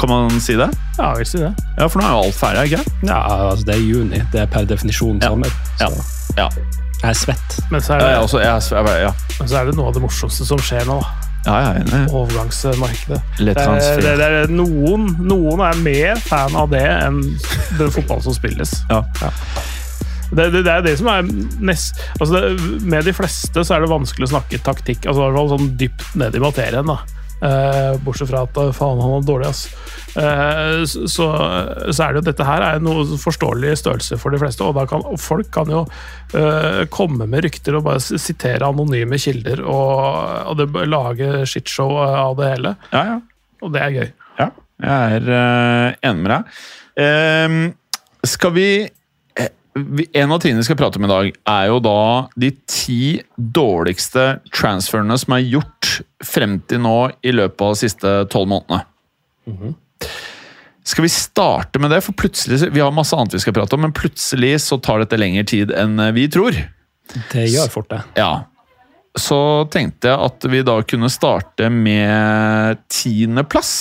Ja, Kan man si det? Ja, jeg vil si det. Ja, for nå er jo alt ferdig, ikke sant? Ja, altså det er juni. Det er per definisjon Ja. sommer. Ja. Så Ja. jeg er svett. Men så er Ja, det, jeg også, jeg, jeg, ja. men så er det noe av det morsomste som skjer nå. da. ja, jeg er enig. Overgangsmarkedet. Det er, det, det er noen, noen er mer fan av det enn den fotballen som spilles. Ja. Det, det, det er det som er nest, altså det, Med de fleste så er det vanskelig å snakke taktikk. altså i hvert fall sånn dypt ned i materien. da. Eh, bortsett fra at eh, faen, han var dårlig, ass. Uh, så, så er det jo dette her er noe forståelig størrelse for de fleste, og da kan, folk kan jo uh, komme med rykter og bare sitere anonyme kilder og, og det, lage shitshow av det hele. Ja, ja. Og det er gøy. ja. Jeg er enig med deg. Ehm, skal vi- En av tingene vi skal prate om i dag, er jo da de ti dårligste transferene som er gjort frem til nå i løpet av de siste tolv månedene. Skal vi starte med det? For plutselig, Vi har masse annet vi skal prate om, men plutselig så tar dette lengre tid enn vi tror. Det gjør fort det. Ja. Så tenkte jeg at vi da kunne starte med tiendeplass.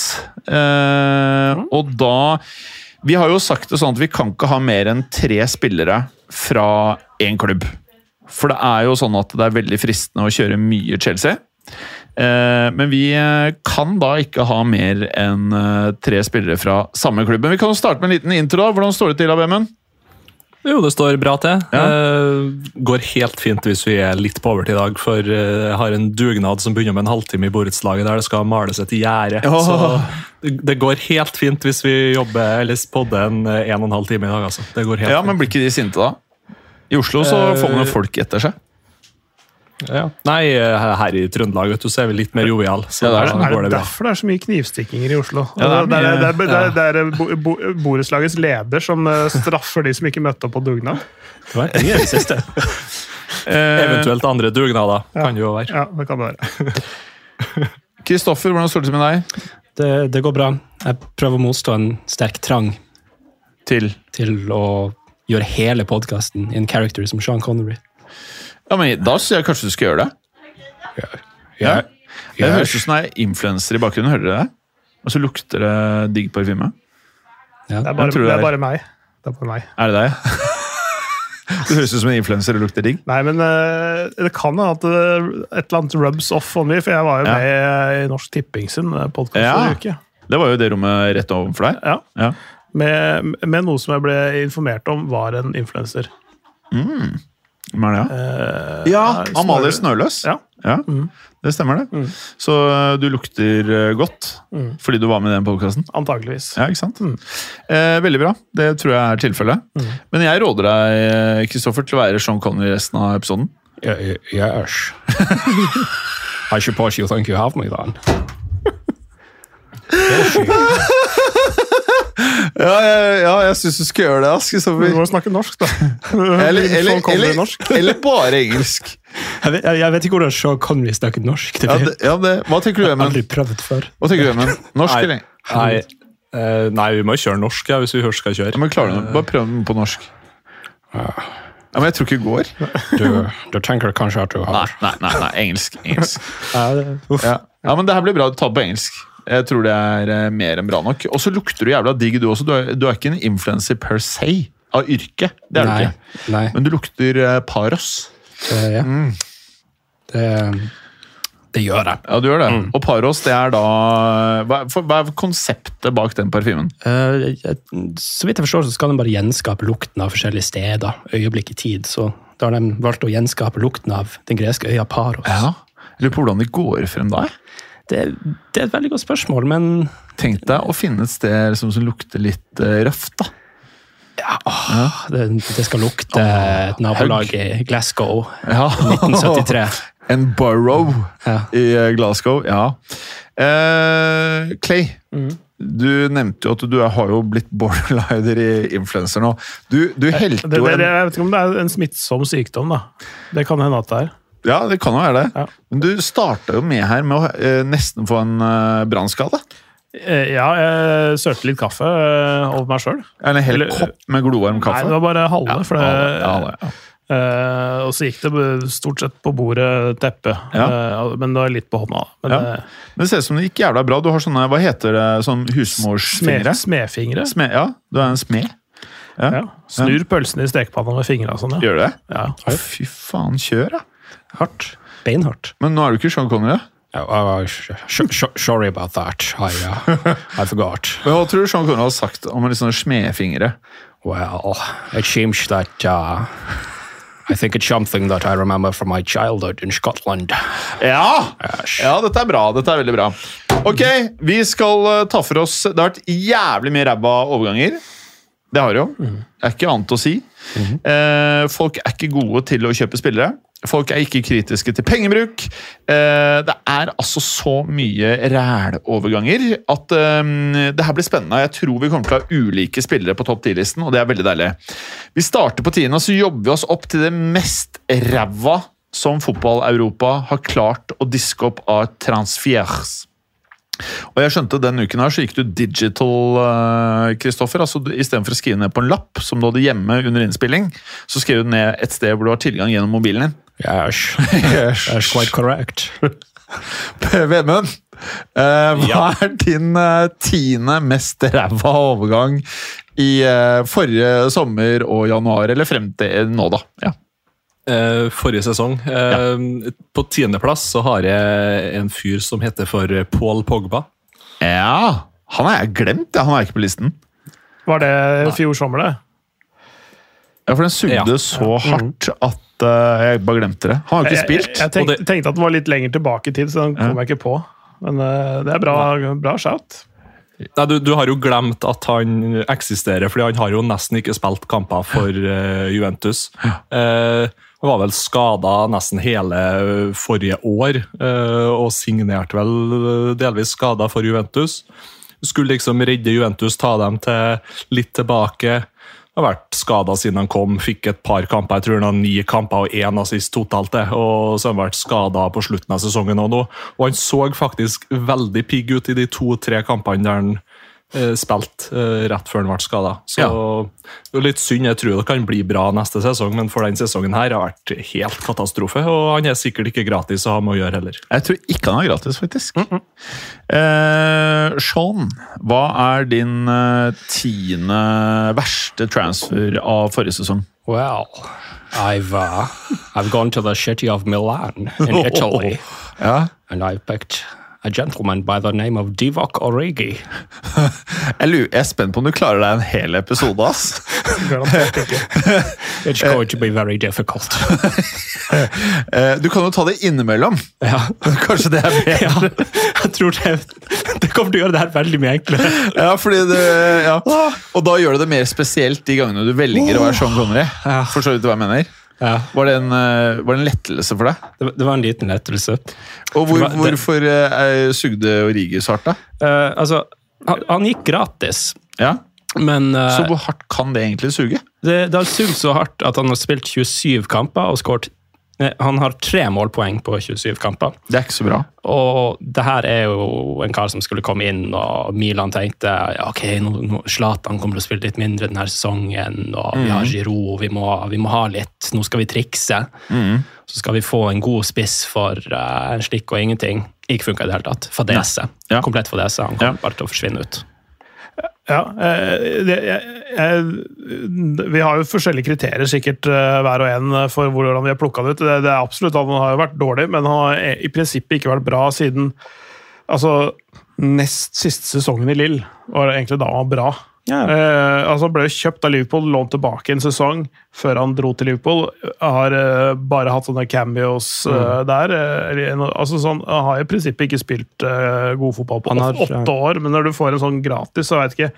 Eh, og da Vi har jo sagt det sånn at vi kan ikke ha mer enn tre spillere fra én klubb. For det er jo sånn at det er veldig fristende å kjøre mye Chelsea. Eh, men vi eh, kan da ikke ha mer enn eh, tre spillere fra samme klubb. Men vi kan jo starte med en liten intro. da. Hvordan står det til, Abemund? Jo, det står bra til. Ja. Uh, går helt fint hvis vi er litt på overtid i dag, for jeg jeg har en dugnad som begynner med en halvtime i borettslaget der det skal males et gjerde. Oh. Så det, går helt fint hvis vi jobber eller podder en eh, en og en halv time i dag. altså. Det går helt Ja, men Blir ikke de sinte da? I Oslo så får man jo folk etter seg. Ja. Nei, eh, her i Trøndelag vet du, så er vi litt mer jovial. Så Ja, det er det. da Er det det derfor det er så mye knivstikkinger i Oslo? Ja, det er det, er, det, er, er, er bo, bo, borettslagets leder som eh, straffer de som ikke møtte opp på dugnad. Det var ingen i det siste. Eh, Eventuelt andre dugnader kan det jo være. Ja, det kan det være. Kristoffer, hvordan står det til med deg? Det, det går bra. Jeg prøver å motstå en sterk trang Til til å gjøre hele podkasten en character som Sean Connery. Ja, men Da syns jeg kanskje du skal gjøre det. Ja. Det høres ut som det er influenser i bakgrunnen. Hører dere det? Og så lukter det digg parfyme. Ja. Det er bare, det, er... det er bare meg. Det er bare meg. Er det deg? Du høres ut som en influenser og lukter digg. Nei, men uh, det kan hende at eh, et eller annet rubs off on me, for jeg var jo Ja. med i Norsk Tipping sin podkast Ja. forrige uke. Det var jo det rommet rett overfor deg. Ja. Ja. Med, med noe som jeg ble informert om var en influenser. Hvem er det? Ja, Eh, ja Amalie Snøløs. Ja. Mm. Det stemmer, det. Så uh, du lukter uh, godt Mm. fordi du var med i den podkasten. Antakeligvis. Ja, ikke sant? Mm. Eh, veldig bra. Det tror jeg er tilfellet. Men jeg råder deg Kristoffer, til å være Sean Connery resten av episoden. Yes. I suppose you think you have me then. Ja, ja, ja jeg syns du skal gjøre det, ass, Du Kristoffer. må snakke norsk, da. Eller, eller, eller, norsk. eller bare engelsk. Jeg vet, jeg vet ikke hvordan Sean Connery snakker norsk. Det Ja, det, ja, det. Hva tenker du, jeg aldri Emmen? prøvd før. Hva tenker du, Emmen? Norsk Nei. eller? Nei, eh, nei, vi må kjøre norsk ja, hvis vi først skal kjøre. Ja, men klarer du? Bare prøv den på norsk. Ja, men jeg tror ikke det går. Du, du tenker kanskje at du Nei, har nei, nei, nei engelsk. engelsk. Ja. ja, men det her blir bra. Du tar på engelsk. Jeg tror det er eh, mer enn bra nok. Og så lukter du jævla digg, du også. Du er, du er ikke en influenser per se av yrke. Det er du ikke. Nei. Men du lukter eh, Paros. Det, ja. Mm. det, det gjør jeg. Ja, du gjør det. Og Paros, det er da hva, for, hva er konseptet bak den parfymen? Uh, så vidt jeg forstår, så skal den bare gjenskape lukten av forskjellige steder, øyeblikk i tid. Så da har de valgt å gjenskape lukten av den greske øya Paros. Jeg lurer på hvordan de går frem da. Det, det er et veldig godt spørsmål, men Tenk deg å finne et sted liksom, som lukter litt uh, røft, da. Ja, det, det skal lukte et nabolag i Glasgow Ja. 1973. En borough Ja. i eh, Glasgow, ja. Uh, Clay, du nevnte jo at du har jo blitt borderlider i influencer nå. Du, du helte jo en jeg vet ikke om det er en smittsom sykdom, da. Det kan hende at det er. Ja, det kan jo være det. Ja. Men du starta jo med her med å eh, nesten få en eh, brannskade. Eh, Ja, jeg sølte litt kaffe eh, over meg sjøl. En hel kopp med glovarm kaffe? Nei, det var bare halve. Ja, for det, halve, ja, eh, og så gikk det stort sett på bordet teppet. Ja. Uh, men det var litt på hånda. Men Ja. Men det ser ut som det gikk jævla bra. Du har sånne, hva heter det, sånn husmorsfingre? smed, smedfingre. Sme, ja, du er en smed. Ja. Snur pølsene i stekepanna med fingra sånn. Ja. Gjør du det? Ja. Å, fy faen, kjør, da. Hardt. Beinhardt. Men nå er du ikke Sean Connery. Uh, sorry about that. I, uh, I forgot. Men hva tror du Sean Connery har sagt om en litt sånne smedfingre? Well, it seems that uh, I think it's something that I remember from my childhood in Scotland. Ja! Yes. Ja, dette er bra. Dette er veldig bra. Ok, vi skal eh, ta for oss Det har vært jævlig mye ræva overganger. Det har det jo. Det er ikke annet å si. Eh, folk er ikke gode til å kjøpe spillere. Folk er ikke kritiske til pengebruk. Eh, det er altså så mye ræloverganger at eh, det her blir spennende. Jeg tror vi kommer til å ha ulike spillere på topp 10-listen, og det er veldig deilig. Vi starter på tiende, og så jobber vi oss opp til det mest ræva som fotball-Europa har klart å diske opp av transfers. Og jeg skjønte den uken her så gikk du digital, eh, Kristoffer. altså Istedenfor å skrive ned på en lapp som du hadde hjemme under innspilling, så skrev du ned et sted hvor du har tilgang gjennom mobilen din. Yes, that's quite correct. Vemund, eh, hva er din eh, tiende mest ræva overgang i eh, forrige sommer og januar, eller frem til nå, da? Ja. Eh, forrige sesong. Eh, På tiendeplass så har jeg en fyr som heter for Paul Pogba. ja. Han har jeg glemt, ja. han er ikke på listen. Var det i fjor sommer, det? Ja, For den sugde Ja. så hardt at uh, jeg bare glemte det. Han har jo ikke Jeg, spilt. jeg, tenkte, Og det- tenkte at det var litt lenger tilbake i tid, så den kom jeg ikke på. Men det er bra, bra shout. Nei, du, du har jo glemt at han eksisterer, fordi han har jo nesten ikke spilt kamper for Juventus. Eh, han var vel skada nesten hele forrige år, eh, og signerte vel eh, delvis skada for Juventus. Skulle liksom redde Juventus, ta dem til litt tilbake. Har vært skada siden han kom, fikk et par kamper. Jeg tror han har ni kamper og én assist totalt. det, og Så har han vært skada på slutten av sesongen òg nå. Og han så faktisk veldig pigg ut i de to-tre kampene der han eh, spilte eh, rett før han ble skada. Så det er litt synd. Jeg tror det kan bli bra neste sesong, men for den sesongen her har vært helt katastrofe. Og han er sikkert ikke gratis å ha med å gjøre heller. Jeg tror ikke han er gratis, faktisk. eh, Sean, hva er din eh, tiende verste transfer av forrige sesong? Well, I've uh, I've gone to the city of Milan in Italy, Ja. and I've picked a gentleman by the name of Divock Origi. Jeg, er spent på om du klarer deg en hel episode, ass. Garantert ikke. It's going to be very difficult. Eh, du kan jo ta det innimellom. ja. Kanskje det er bedre? ja, jeg tror det, det kommer til å gjøre det her veldig mye enklere. Ja, fordi det, ja. Og da gjør det det mer spesielt de gangene du velger å være Sean Connery. Forstår du hva jeg mener? Ja, Var det en, eh, var det en lettelse for deg? det, det var en liten lettelse. Og hvor, var- hvorfor eh, sugde Origi så hardt, da? Uh, altså, han, han gikk gratis, Ja. men uh, Så hvor hardt kan det egentlig suge? det, det har sugd så hardt at han har spilt 27 kamper og skåret Han har tre målpoeng på 27 kamper. Det er ikke så bra. Og det her er jo en kar som skulle komme inn, og Milan tenkte ja, ok, nå, Zlatan kommer til å spille litt mindre denne sesongen, og vi har Giroud, vi vi må ha litt, nå skal vi trikse. Så skal vi få en god spiss for uh, en slikk og ingenting. Ikke funka i det hele tatt. Fadese. Ja. Komplett fadese. Han kommer Ja. bare til å forsvinne ut. Ja, eh, det, jeg, Vi har jo forskjellige kriterier sikkert eh, hver og en for hvordan vi har plukka det ut. Det, det er absolutt Han har jo vært dårlig, men han har i prinsippet ikke vært bra siden altså, nest siste sesongen i Lill. var egentlig da han var bra. Ja. Eh, altså ble kjøpt av Liverpool, lånt tilbake en sesong før han dro til Liverpool. Har eh, bare hatt sånne cameos Mm. eh, der. eh, altså sånn, Han har i prinsippet ikke spilt eh, god fotball på har- åtte, år, men når du får en sånn gratis, så vet jeg ikke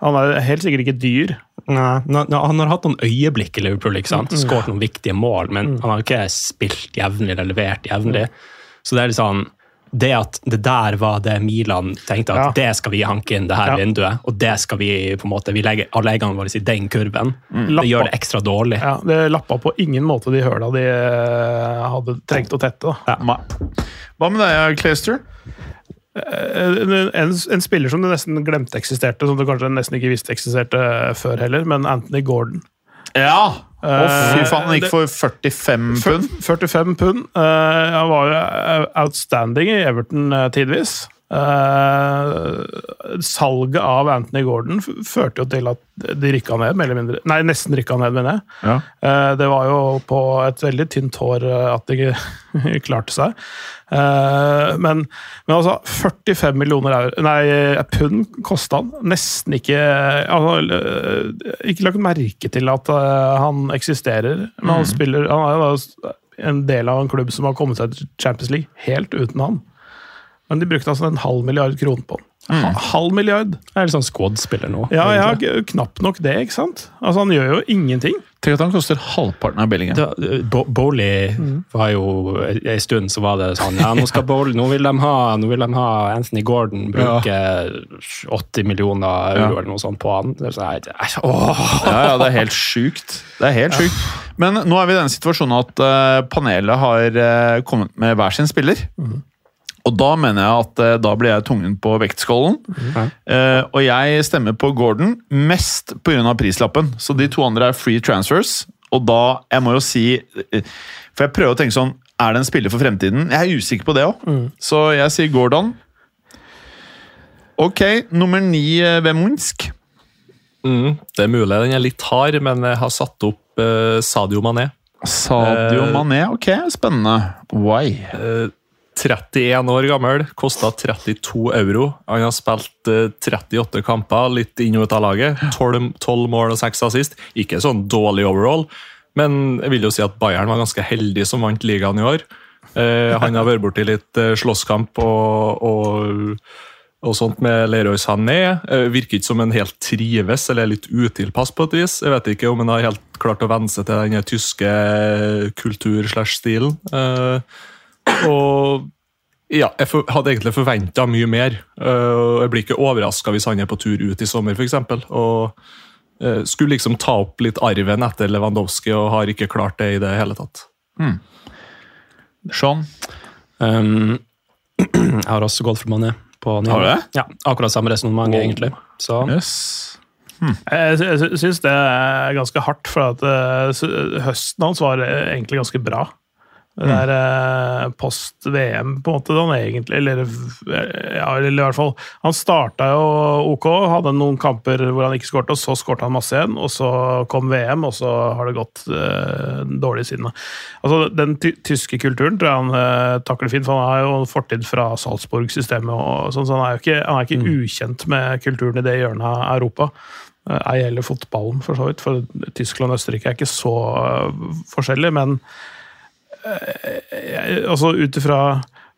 Han er helt sikkert ikke dyr. Nei, han har hatt noen øyeblikk i Liverpool, ikke sant? Mm. skåret noen viktige mål, men han har ikke spilt jevnlig eller levert jevnlig. Mm. Så det er litt sånn det at det der var det Milan tenkte at Ja. det skal vi hanke inn det her Ja. vinduet, og det skal vi på en måte, vi legger alle eggene våre i den kurven. Mm. Det gjør det ekstra dårlig. Ja, Det lappa på ingen måte de høla de eh, hadde trengt å tette. da. Nei. Hva med deg, Clayster? En, en, en spiller som du nesten glemte eksisterte, som du kanskje nesten ikke visste eksisterte før heller, men Anthony Gordon. Ja! Å, fy Eh, faen, han gikk for 45 pund. 45 pund. Eh, han var jo eh, outstanding i Everton eh, tidvis. Eh, salget av Anthony Gordon førte jo til at de rykka ned, mer eller mindre. Nei, nesten rykka ned, mener jeg. Ja. Uh, det var jo på et veldig tynt hår eh, at de klarte seg. Uh, men, men altså, 45 millioner euro, nei, pund kosta han. Nesten ikke altså, Ikke lagt merke til at han eksisterer. Men han spiller Han er jo en del av en klubb som har kommet seg til Champions League helt uten han. Men de brukte altså en halv milliard kroner på den. Mm. Halv milliard! Jeg er litt sånn squad-spiller nå. Ja, ja, egentlig. g- knapt nok det, ikke sant? Altså, Han gjør jo ingenting. Tenk at han koster halvparten av Bellingham. Da, Bo Bowley Mm. var jo En stund så var det sånn ja, nå skal Bowley, nå vil de ha, nå vil de ha Anthony Gordon bruke 80 millioner euro Ja. eller noe sånt på han. Det er sånn, jeg- jeg- åh. Ja, ja, det er helt sjukt. Det er helt sjukt. Men nå er vi i den situasjonen at uh, panelet har uh, kommet med hver sin spiller. Og da mener jeg at eh, da blir jeg tungen på vektskålen. Eh, og jeg stemmer på Gordon mest pga. prislappen. Så de to andre er free transfers. Og da, jeg må jo si eh, For jeg prøver å tenke sånn Er det en spiller for fremtiden? Jeg er usikker på det òg. Så jeg sier Gordon. Ok, nummer ni eh, ved Munsk. Mm, det er mulig den er litt hard, men jeg har satt opp eh, Sadio Mané. Sadio Eh, Mané, ok, spennende. Why? Eh, 31 år gammel, kosta 32 euro. Han har spilt eh, 38 kamper, litt inn og ut av laget. 12, 12 mål og 6 assist. Ikke sånn dårlig overall, men jeg vil jo si at Bayern var ganske heldig som vant ligaen i år. Eh, han har vært borti litt eh, slåsskamp og, og, og sånt med Leroy Sané. Eh, virker ikke som en helt trives, eller er litt utilpass på et vis. Jeg vet ikke om han har helt klart å venne seg til den tyske kultur-slash-stilen. Og ja, jeg for, hadde egentlig forventa mye mer. Eh, jeg blir ikke overraska hvis han er på tur ut i sommer, f.eks. Og eh, skulle liksom ta opp litt arven etter Lewandowski, og har ikke klart det i det hele tatt. Sean? Um, jeg har også gått for Mané. På Har du det? Ja, akkurat samme resonnement, Wow. egentlig. Så Yes. Jeg, sy- jeg syns det er ganske hardt, for at eh, høsten hans var egentlig ganske bra. Det der eh, post VM, på en måte, han egentlig Eller, ja, eller i hvert fall Han starta jo OK, hadde noen kamper hvor han ikke skårte, og så skårte han masse igjen. Og så kom VM, og så har det gått eh, dårlig siden. da. Altså, Den ty tyske kulturen tror jeg han eh, takler fint, for han har jo en fortid fra Salzburg-systemet. og sånn, så Han er jo ikke, han er ikke ukjent med kulturen i det hjørnet av Europa. Eh, Ei heller fotballen, for så vidt. For Tyskland og Østerrike er ikke så eh, forskjellig, men eh, altså ut ifra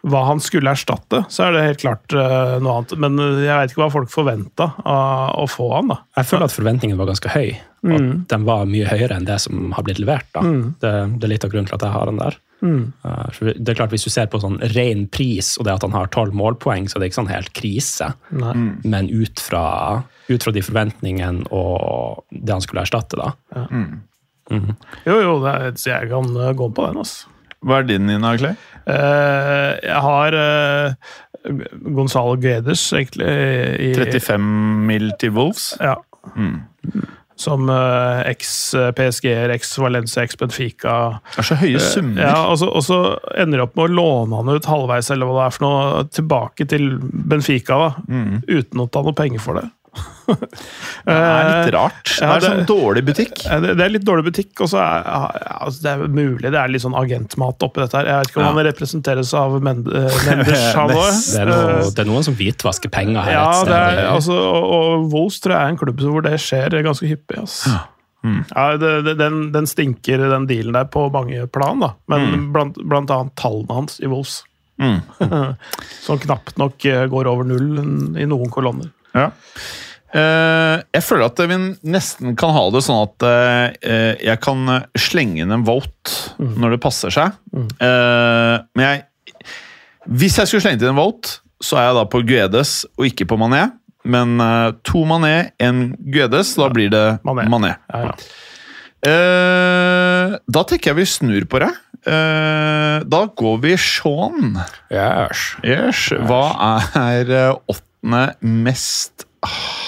hva han skulle erstatte, så er det helt klart uh, noe annet. Men jeg veit ikke hva folk forventa av å få han, da. jeg føler at forventningen var ganske høy, Og at den var mye høyere enn det som har blitt levert. da. Det, det er litt av grunnen til at jeg har han der. Uh, det er klart Hvis du ser på sånn ren pris og det at han har tolv målpoeng, så det er ikke sånn helt krise. Nei. Men ut fra, ut fra de forventningene og det han skulle erstatte, da. Jo, jo, det er, så jeg kan eh, gå på den, altså. Hva er din, Nina Clay? Uh, jeg har uh, Gonzalo Guedes, egentlig. I, 35 mil til Wolves? Ja. Som uh, eks-PSG-er, eks-Valencia, eks-Benfica. Det er så høye summer. Ja, og så, og så ender jeg opp med å låne han ut halvveis eller hva det er for noe, tilbake til Benfica, da, uten å ta noe penger for det. Det er litt rart. Det ja, det, sånn dårlig butikk. Eh, Det det er litt dårlig butikk, og så er ja, altså det er mulig det er litt sånn agentmat oppi dette. her. Jeg vet ikke om Ja. han representeres av Mend eh, Menders, han. Det er, noe, Eh, det er noen som hvitvasker penger her. Ja, et sted. er, altså, og, og Wolves tror jeg er en klubb hvor det skjer ganske hyppig. Altså. Ja, det, det, den, den stinker, den dealen der, på mange plan, da. Men blant, blant annet tallene hans i Wolves. Mm. Som knapt nok eh, går over null i noen kolonner. Ja. Uh, jeg føler at eh, vi nesten kan ha det sånn at uh, jeg kan slenge inn en vote mm. når det passer seg. Mm. Uh, men jeg Hvis jeg skulle slenge inn en vote, så er jeg da på Guedes og ikke på Mané. Men to Mané, én Guedes. Da blir det Mané. Mané. Ja, ja. da tenker jeg vi snur på det. da går vi Sean. Yes. yes. Hva er åtte? 13. mest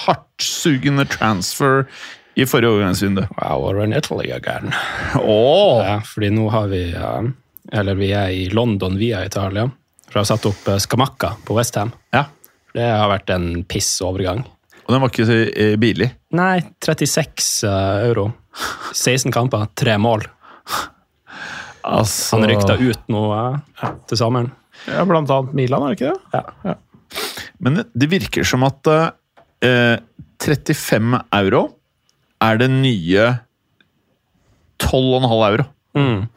hardtsugende transfer i forrige overgangsvindu. Wow, we're in Italy again. Oh. Ja, fordi nå har vi Eller vi er i London via Italia. For å ha satt opp eh, Skamakka på Westham. Ja. Det har vært en piss overgang. Og den var ikke så eh, billig? Nei, 36 eh, euro. 16 kamper, tre mål. Altså... Han rykta ut nå til sommeren. Ja, blant annet Milan, er det ikke det? Ja. ja. Men det- virker som at eh, 35 euro er det nye 12,5 euro. Mm.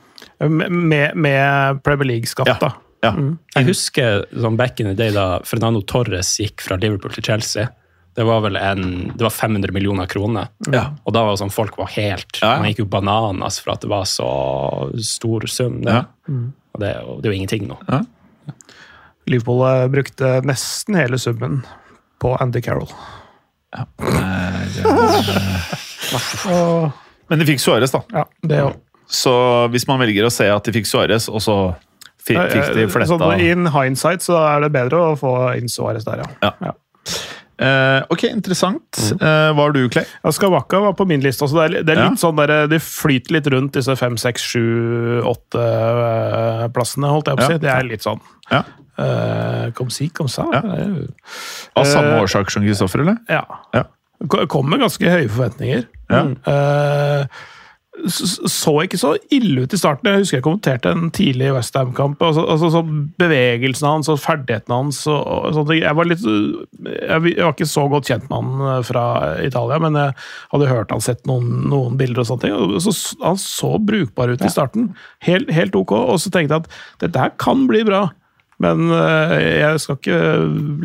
Med, med, Premier League-skatt, Ja. da. Ja. Jeg husker sånn back in the day da Fernando Torres gikk fra Liverpool til Chelsea. Det var vel en, det var 500 millioner kroner. Ja. Og da var det sånn folk var helt Ja, ja. Man gikk jo bananas for at det var så stor sum. Det. Ja. Og det, er jo- det er jo ingenting nå. Liverpool eh, brukte nesten hele summen på Andy Carroll. Ja. Men de fikk Suárez, da. ja, det også. Så hvis man velger å se at de fikk Suárez, og så fikk, fikk de fletta Sånn, in hindsight så er det bedre å få inn Suárez der, ja. Ja. Eh, Ok, interessant. Eh, hva har du, Clay? Ja, Skavakka var på min liste også. Det er, det er Ja. litt sånn der, De flyter litt rundt disse fem, seks, sju, åtte eh, plassene, holdt jeg på å si. Ja. Det er litt sånn Ja. Uh, Kom si, kom sa. Ja. Av samme Eh, årsak som Kristoffer, eller? Ja. Ja. Kom med ganske høye forventninger. Ja. Uh, så ikke så ille ut i starten. Jeg husker jeg kommenterte en tidlig Westham-kamp. Altså, altså, så bevegelsen hans og ferdighetene hans og, og ting. Jeg var, litt, jeg, var ikke så godt kjent med han eh, fra Italia, men jeg hadde hørt han sett noen, noen bilder og sånne ting. Og så, han så brukbar ut i starten. Helt, helt ok. Og så tenkte jeg at dette her kan bli bra. Men eh, jeg skal ikke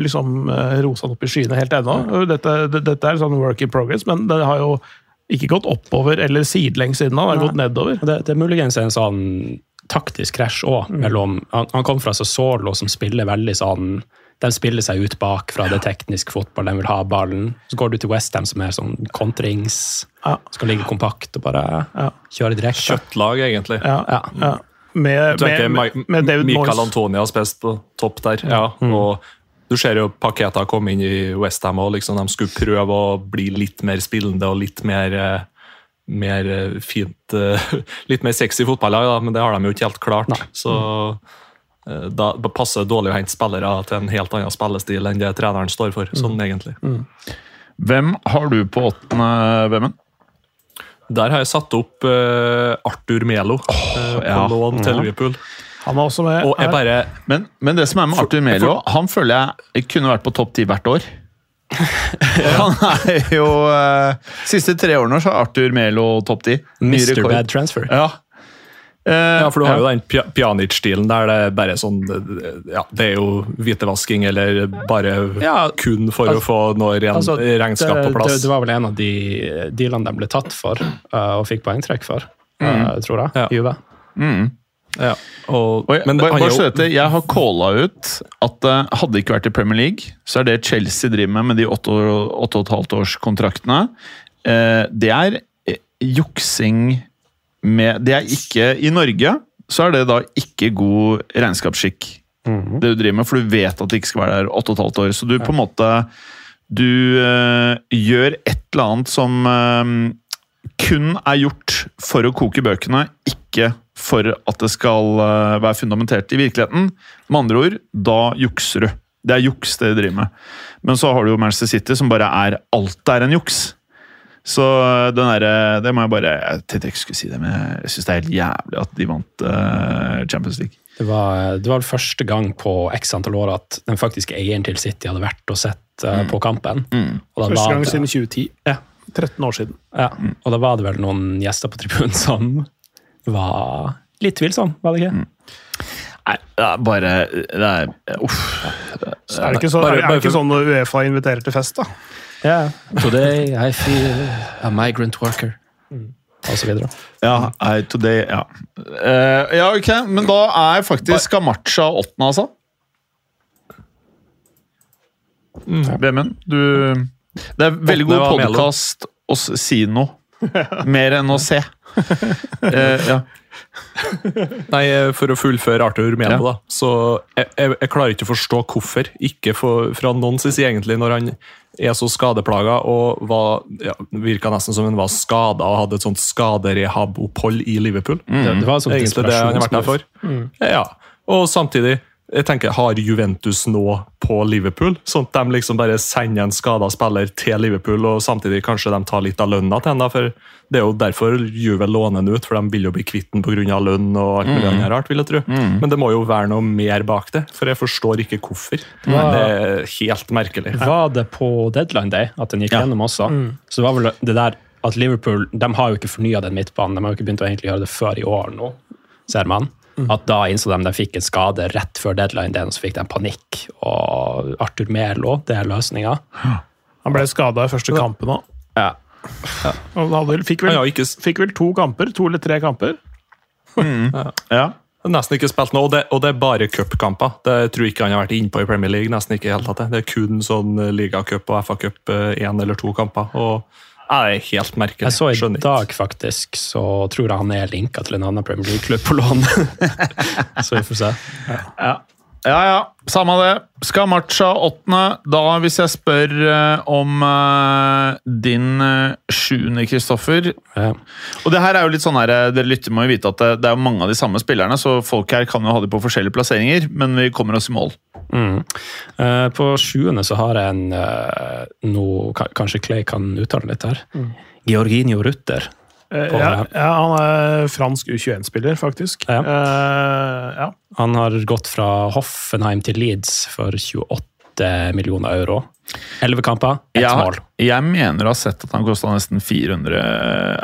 liksom eh, rose han opp i skyene helt ennå. Dette, det- dette er sånn work in progress, men det har jo ikke gått oppover eller sidelengs siden. Han har gått nedover. Det, det er muligens en sånn taktisk krasj òg. Mm. Han, han kom fra Solo, som spiller veldig sånn De spiller seg ut bak fra det tekniske fotball, de vil ha ballen. Så går du til Westham, som er sånn kontrings Ja. Skal ligge kompakt og bare Ja. kjøre direkte. Kjøttlag, egentlig. Ja, Ja. Med, Du tenker med, med David Michael Moyes. Antonia har spilt på topp der. Ja, og Du ser jo Paketa komme inn i Westham og liksom de skulle prøve å bli litt mer spillende og litt mer, eh, mer eh, fint eh, Litt mer sexy fotballag, da, men det har de jo ikke helt klart. Så eh, da passer det dårlig å hente spillere til en helt annen spillestil enn det treneren står for. sånn egentlig. Hvem har du på åttende, Vemmen? Der har jeg satt opp uh, Arthur Melo eh, på ja. lån til Liverpool. Han er også med. Og jeg bare Men, men det som er med Arthur Melo, han føler jeg kunne vært på topp ti hvert år. Han er jo uh, Siste tre årene så er Arthur Melo topp ti. Mr. Bad Transfer. Ja. Eh, Ja, for du har jo den Pja- Pjanic-stilen der det er bare sånn Ja, det er jo hvitevasking eller bare Ja, kun for å få noe ren, Altså, regnskap det, på plass. Det, det var vel en av de dealene de ble tatt for uh, og fikk poengtrekk for, uh, tror jeg. Ja. Juve. mm. ja. og, Og jeg, men bare, bare så dette, jeg har calla ut at uh, hadde det ikke vært i Premier League, så er det Chelsea driver med med de åtte og åtte og et halvt års kontraktene, eh, det er eh, juksing med Det er ikke I Norge så er det da ikke god regnskapsskikk, det du driver med, for du vet at det ikke skal være der åtte og et halvt år. Så du på en måte Du eh, gjør et eller annet som eh, kun er gjort for å koke bøkene, ikke for at det skal eh, være fundamentert i virkeligheten. Med andre ord, da jukser du. Det er juks, det de driver med. Men så har du jo Manchester City, som bare er Alt er en juks. Så den der, det må jeg bare Jeg tenkte jeg ikke skulle si det, men jeg syns det er helt jævlig at de vant uh, Champions League. Det var, det var første gang på x antall år at den faktiske eieren til City hadde vært og sett eh, på kampen. Og da Første gang det- siden 2010. Ja. 13 år siden. Ja, og da var det vel noen gjester på tribunen som var litt tvilsomme, var det ikke? Nei, det er bare Det er Uff. Så er det ikke, så, Bare- er det ikke for- sånn når Uefa inviterer til fest, da? Ja. Today I feel a migrant worker. Og så videre. Ja, I, today, ja. Uh, ja, ok, men da er faktisk Gamacha åttende, altså. Vemund, du Det er veldig god podkast å si noe. Mer enn å se. Uh, ja. Nei, eh, For å fullføre Arthur Melo, Ja. da. Så jeg, jeg, jeg klarer ikke å forstå hvorfor. Ikke for, fra noen sin side, egentlig, når han er så skadeplaga og var, ja, virka nesten som han var skada og hadde et sånt skaderehab-opphold i Liverpool. Det, det var et sånt Egentlig det han har vært der for. Ja, og samtidig jeg tenker, Har Juventus nå på Liverpool, sånn at de liksom bare sender en skada spiller til Liverpool, og samtidig kanskje de tar litt av lønna til ham? For det er jo derfor Juve låner den ut, for de vil jo bli kvitt den pga. lønn og alt mulig annet rart. vil jeg tro. Men det må jo være noe mer bak det, for jeg forstår ikke hvorfor. Det er helt merkelig. Var det på deadline day at den gikk Ja. gjennom også? Så det var vel det der at Liverpool de har jo ikke fornya den midtbanen. De har jo ikke begynt å egentlig gjøre det før i år nå, ser man. At da innså de de fikk en skade rett før deadline den, og så fikk de panikk. Og Arthur Melo, det er løsninga. Han ble skada i første kampen òg. Ja. Og han hadde, fikk, vel, fikk vel to kamper, to eller tre kamper. ja. nesten ikke spilt nå, og det, og det er bare cupkamper. Det tror jeg ikke han har vært innpå i Premier League. nesten ikke helt tatt. Det er kun sånn eh, ligacup og FA-cup én eller to kamper. og Det er helt merkelig. Jeg så i Skjønner ikke. dag, faktisk, så tror jeg han er linka til en annen Premier League-klubb på lån. så vi får se. Ja. ja, ja. ja. Samme det. Skal matcha åttende. Da, hvis jeg spør uh, om uh, din uh, sjuende, Kristoffer Ja. Og det her er jo litt sånn her, Dere lytter må jo vite at det, det er jo mange av de samme spillerne, så folk her kan jo ha de på forskjellige plasseringer, men vi kommer oss i mål. Mm. Uh, på sjuende så har jeg en uh, noe, Kanskje Clay kan uttale litt her. Georginio Rutter. Eh, Ja, ja, han er fransk U21-spiller, faktisk. Ja. Uh, ja. Han har gått fra Hoffenheim til Leeds for 28 millioner euro. 11 kamper, ett mål. jeg mener å ha sett at han kosta nesten 400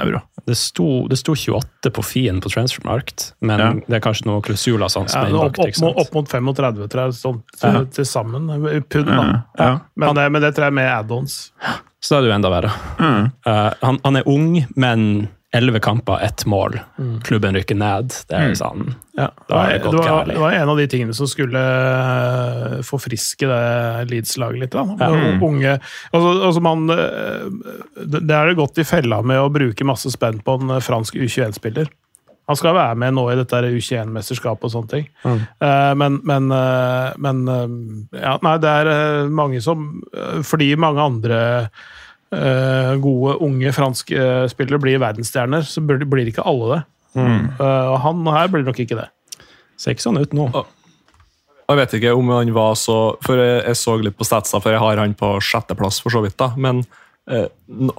euro. Det sto, det sto 28 på Fien på Transfermarkt, men Ja. det er kanskje noe klusula sånn, som Ja, er opp, innbakt. opp, opp mot 35, tror jeg, sånn Ja. til, sammen. Pund, da. Ja, ja. Men, det- men det tror jeg er med add-ons. Så da er det jo enda verre. Mm. Uh, han, han er ung, men 11 kamper, ett mål. Mm. Klubben rykker ned. Det er sånn Ja, det, Da var, er det det, var, det var en av de tingene som skulle eh, forfriske det Leeds-laget litt. Da. Ja. Unge, altså, altså man, eh, det er det godt i fella med å bruke masse spenn på en fransk U21-spiller. Han skal være med nå i dette U21-mesterskapet og sånne ting. Mm. Eh, men men, men ja, nei, det er mange som Fordi mange andre gode, unge franske eh, spillere blir verdensstjerner, så blir, blir ikke alle det. Mm. og han her blir nok ikke det. Ser ikke sånn ut nå. Jeg vet ikke om han var så For jeg, jeg så litt på statsa, for jeg har han på sjetteplass, for så vidt. da, Men eh,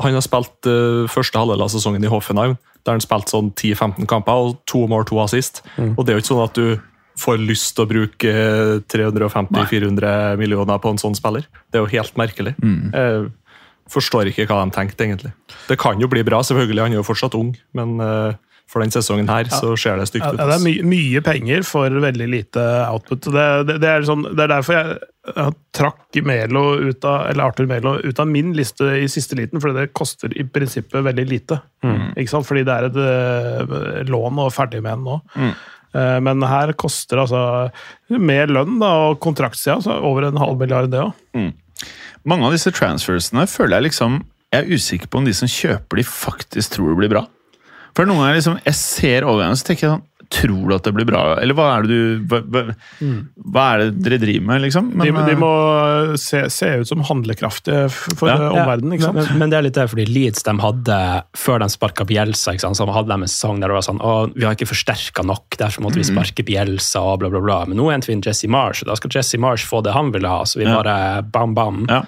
han har spilt eh, første halvdel av sesongen i Hoffenheim, der han spilte sånn 10-15 kamper, og to mål, to assist. Og det er jo ikke sånn at du får lyst til å bruke eh, 350-400 millioner på en sånn spiller. Det er jo helt merkelig. Jeg forstår ikke hva de tenkte, egentlig. Det kan jo bli bra, selvfølgelig, han er jo fortsatt ung, men eh, for den sesongen her så ser det stygt Ja, ut. det er my mye penger for veldig lite output. Det, det, det, er sånn, det er derfor jeg, jeg trakk Melo ut av, eller Arthur Melo ut av min liste i siste liten, fordi det koster i prinsippet veldig lite. Ikke sant? Fordi det er et eh, lån og ferdig med en nå. Mm. Men her koster altså mer lønn da, og kontraktsida over en halv milliard, det òg. Mange av disse transfersene føler jeg liksom Jeg er usikker på om de som kjøper de, faktisk tror det blir bra. For noen ganger liksom, jeg ser overgangen så tenker jeg sånn tror du at det blir bra? Eller hva er det du Hva, hva, hva er det dere driver med, liksom? Men, de de, må se, se ut som handlekraftige for Ja. eh, omverdenen, ikke sant? Men, men det er litt det, fordi Leeds de hadde, før de sparka Bjelsa, ikke sant, så hadde de en sang der det var sånn å, vi har ikke forsterka nok, derfor måtte vi sparke Bjelsa og bla, bla, bla. Men nå henter vi inn Jesse Marsh, og da skal Jesse Marsh få det han ville ha. Så vi bare bam, bam, Ja.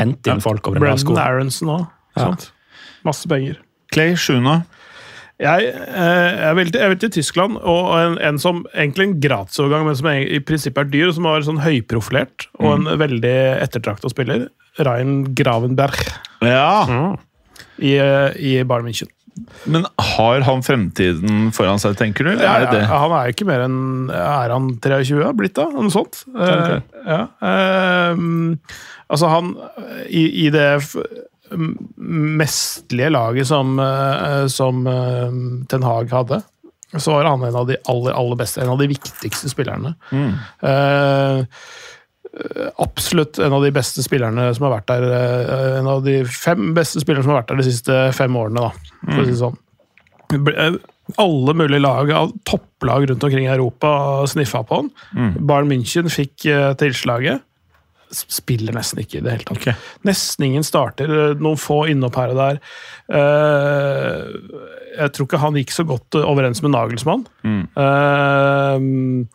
hente inn folk over en lav sko. Brendan Aronson òg. Ja. Masse penger. Clay, Shuna. Jeg, eh, jeg, vil til, jeg vil til Tyskland, og en, en som egentlig en gratisovergang, men som i prinsippet er dyr, som var sånn høyprofilert, og en veldig ettertrakta spiller. Rein Gravenberg Ja, i, eh, i Bayern München. men har han fremtiden foran seg, tenker du? Ja, er det det? Ja, han er ikke mer enn Er han 23 blitt, da? Noe sånt? Eh, ja. Eh, altså, han I, i det f mestlige laget som, eh, som eh, Ten Hag hadde, så var han en av de aller, aller beste, en av de viktigste spillerne. Eh, absolutt en av de beste spillerne som har vært der. Uh, En av de fem beste spillerne som har vært der de siste fem årene, da, for å si det sånn. Eh, Alle mulige lag, topplag rundt omkring i Europa sniffa på han. Bayern München fikk uh, tilslaget. Spiller nesten ikke i det hele tatt. Okay. Nesten ingen starter, eh, noen få innhopp her og der. Uh, jeg tror ikke han gikk så godt eh, overens med Nagelsmann. Eh,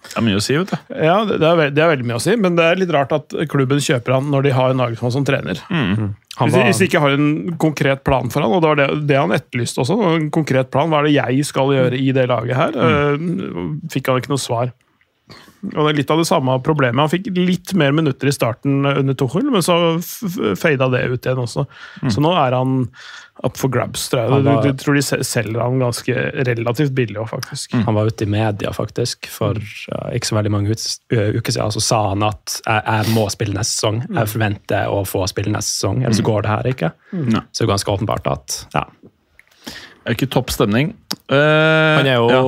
Det er mye å si, vet du. ja, det er, det er veldig mye å si, men det er litt rart at klubben kjøper han når de har Nagelsmann som trener. Han Hvis, var, hvis de ikke har en konkret plan for han, og det var det, det han etterlyste også, en konkret plan, hva er det jeg skal gjøre i det laget her, eh, fikk han ikke noe svar. Og det er litt av det samme problemet. Han fikk litt mer minutter i starten under Tuchel, men så fada det ut igjen også. Så nå er han up for grabs, tror jeg. Var- Du, du tror de selger han ganske relativt billig òg, faktisk. han var ute i media faktisk for uh, ikke så veldig mange uker siden. Så sa han at jeg, jeg må spille neste sesong. Jeg forventer å få spille neste sesong, ellers så går det her ikke. Mm. Så det er ganske åpenbart at ja, Det er ikke topp stemning. Uh, Han er jo ja.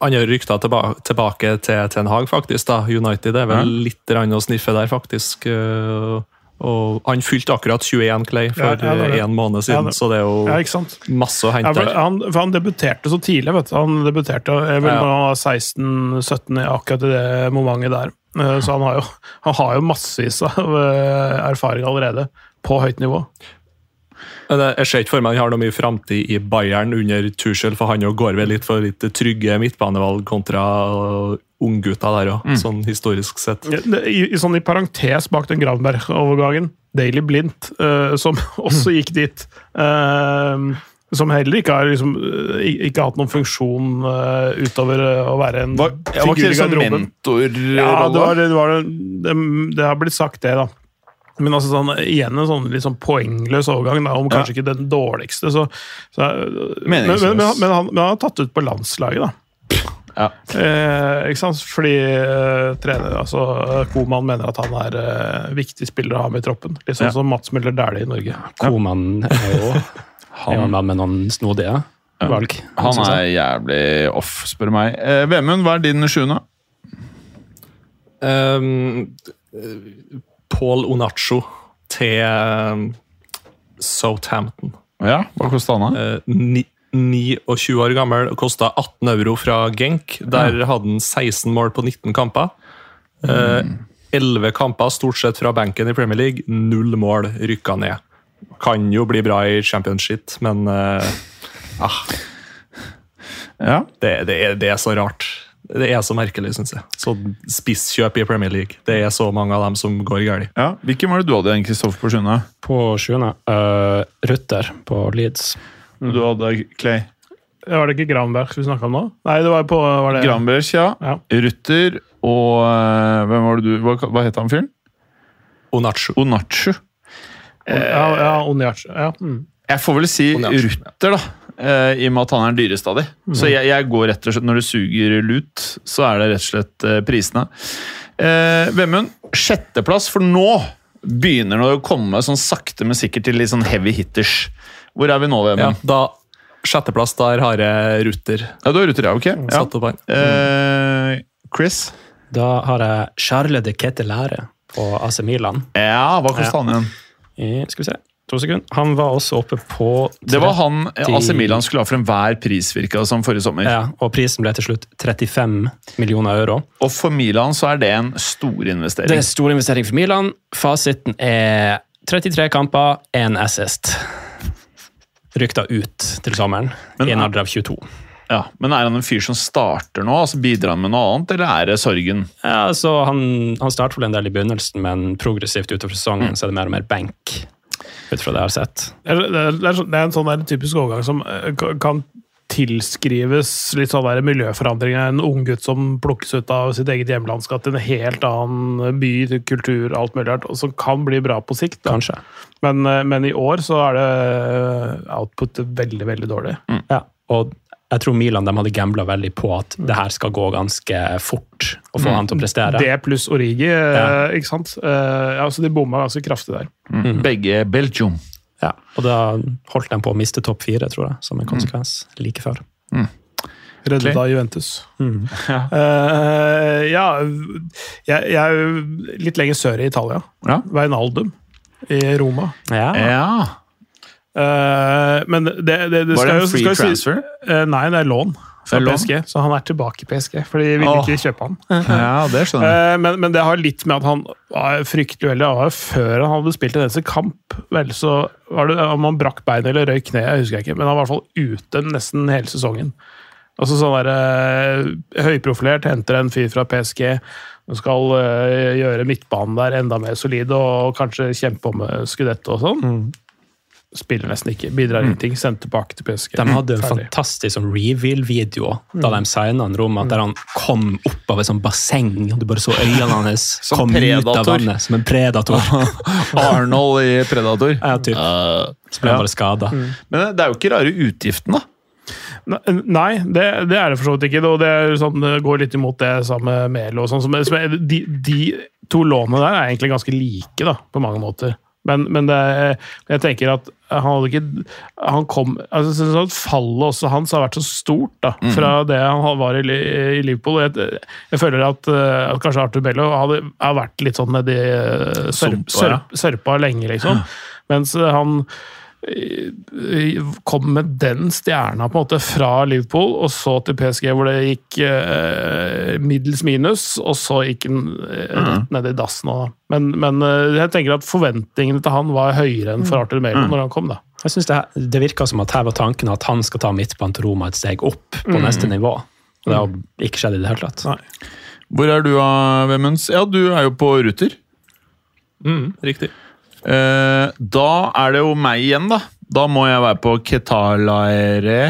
Han rykter rykta tilbake, til Ten Hag, faktisk. da. United er vel Ja. litt rann å sniffe der, faktisk. øh, Og han fylte akkurat 21 Clay for Ja, ja, en måned Ja, siden, det- så det er jo Ja, masse å Ja, hente for han, for han debuterte så tidlig. vet du. Han debuterte jeg vel Ja. da 16-17, i akkurat i det momentet der. Eh, Så han har jo, han har jo massevis av eh, erfaring allerede, på høyt nivå. Men jeg- ser ikke for meg han har noe mye framtid i Bayern under Tuchel, for han jo går vel litt for litt trygge midtbanevalg kontra øh, unggutta der òg, sånn historisk sett. I, i, sånn i parentes bak den Granberg-overgangen, Daily Blindt, uh, som også gikk dit. Uh, som heller ikke har liksom, ikke har hatt noen funksjon uh, utover eh, å være en Var, ja, var ikke figur i det sånn garderoben. mentorrolle? Ja, det, var, det, var, det, det har blitt sagt, det, da. Men altså sånn, igjen en sånn litt sånn poengløs overgang, da, om Ja. kanskje ikke den dårligste. Så, så, men, men, men, han- men, han, men han har tatt ut på landslaget, da. Ja. Eh, ikke sant? Fordi eh, trener, altså, Koman mener at han er eh, viktig spiller å ha med i troppen. Litt sånn Ja. som Mats Møller Dæhlie i Norge. Koman er jo er en mann med noen snodige valg. Han er jævlig off, spør du meg. Eh, Vemund, hva er din sjuende? Um, Paul Onacho til um, Southampton. Ja, hva kosta han? da? Eh, 29 år gammel, kosta 18 euro fra Genk. Der hadde han 16 mål på 19 kamper. Eh, 11 kamper stort sett fra benken i Premier League, null mål rykka ned. Kan jo bli bra i championship, men eh, ah, Ja. det, det, er, det er så rart. Det er så merkelig, syns jeg. Så spisskjøp i Premier League. Det er så mange av dem som går galt. ja. Hvilken var det du hadde igjen, Kristoffer, på sjuende? På sjuende uh, Rutter på Leeds. Du hadde Clay. Var det ikke Granberg vi snakka om nå? Nei, det var på var det, Granbergs, ja. Ja. Rutter og uh, Hvem var det du Hva, hva het han fyren? Onacho. Onachu. Ja, ja, Onyac. Ja. Mm. Jeg får vel si Onachu. Rutter, da. Eh, I og med at han er den dyreste av de. Så jeg, jeg går rett og slett Når du suger lut, så er det rett og slett uh, prisene. Uh, Vemund, sjetteplass, for nå begynner det å komme sånn sakte, men sikkert til litt sånn heavy hitters. Hvor er vi nå, Ja, da, Sjetteplass, der har jeg Ruter Ja, du har Ruter, ja. Ok. Ja. satt opp han. Uh, Chris? Da har jeg Charle de Ketelære på AC Milan. Ja, hva kosta han igjen? Skal vi se To sekunder. Han var også oppe på Det var han AC Milan skulle ha for enhver pris, virka som forrige sommer. Ja, og prisen ble til slutt 35 millioner euro. Og for Milan så er det en stor investering. Det er stor investering for Milan. Fasiten er 33 kamper, én assist. Rykta ut til sommeren, i en alder av 22. Ja, Men er han en fyr som starter nå? altså Bidrar han med noe annet, eller er det sorgen? Ja, altså, Han, han startet vel en del i begynnelsen, men progressivt utover sesongen så er det mer og mer benk. Ut fra det jeg har sett. Det er, det er, en sånn der typisk overgang som eh, kan tilskrives litt sånn der miljøforandringer. En ung gutt som plukkes ut av sitt eget hjemlandskap til en helt annen by, kultur, alt mulig rart, som kan bli bra på sikt. Da. Kanskje. Men, eh, men i år så er det eh, output veldig, veldig dårlig. Ja, og jeg tror Milan de hadde gambla veldig på at det her skal gå ganske fort å få han til å prestere. Det pluss Origi, eh, Ja. ikke sant? Eh, ja, så de bomma ganske kraftig der. Mm. Begge Belgium. Ja, og da holdt de på å miste topp fire, tror jeg, som en konsekvens. Like før. Reddet av Juventus. Mm. ja, jeg, jeg er litt lenger sør i Italia. Ja. Veinaldum i Roma. Ja. ja. Eh, men det, det, det Var skal det jo en free transfer? si- transfer? Eh, Nei, det er lån fra Det? PSG, så han er tilbake i PSG. For de ville ikke kjøpe han. Ja, det skjønner jeg. Eh, men, men det har litt med at han var fryktelig uheldig. Det før han hadde spilt en eneste kamp. Vel, så var det Om han brakk beinet eller røyk kneet, jeg husker ikke, men han var i hvert fall ute nesten hele sesongen. Altså sånn der, eh, Høyprofilert, henter en fyr fra PSG skal eh, gjøre midtbanen der enda mer solid og kanskje kjempe om skudettet og sånn. Spiller nesten ikke, bidrar ingenting. Sendt tilbake til PSG. De hadde en Ferdig. fantastisk sånn reveal-video da de signa en Roma, der han kom opp av et sånt basseng, og du bare så øynene hans komme ut av vannet som en predator. Arnold i Predator. Ja, typ. Så ble han bare skada. Men det er jo ikke rare utgiften, da. Nei, det, det er det for så vidt ikke. Og det, er sånn, det går litt imot det samme med Melo. Og sånn, er, de, de to lånene der er egentlig ganske like, da, på mange måter. Men, men det, jeg tenker at han hadde ikke han kom, altså, sånn Fallet også hans har vært så stort da, fra det han var i, i Liverpool. Jeg, jeg føler at, eh, at kanskje Arthur Bello hadde, har vært litt sånn nedi eh, sørp, sørp, sørpa lenge, liksom. Mens eh, han kom med den stjerna på en måte fra Liverpool, og så til PSG, hvor det gikk eh, middels minus, og så gikk den eh, rett ned i dassen. Og. Men, men eh, jeg tenker at forventningene til han var høyere enn for Arthur Melo når han kom. da. Jeg synes det, det virker som at her var tanken at han skal ta midtbanen til Roma et steg opp på neste nivå. Og det har ikke skjedd i det hele tatt. Nei. Hvor er du, Vemunds? Ja, du er jo på Ruter. Mm, riktig. Eh, da er det jo meg igjen, da. Da må jeg være på Ketalaere,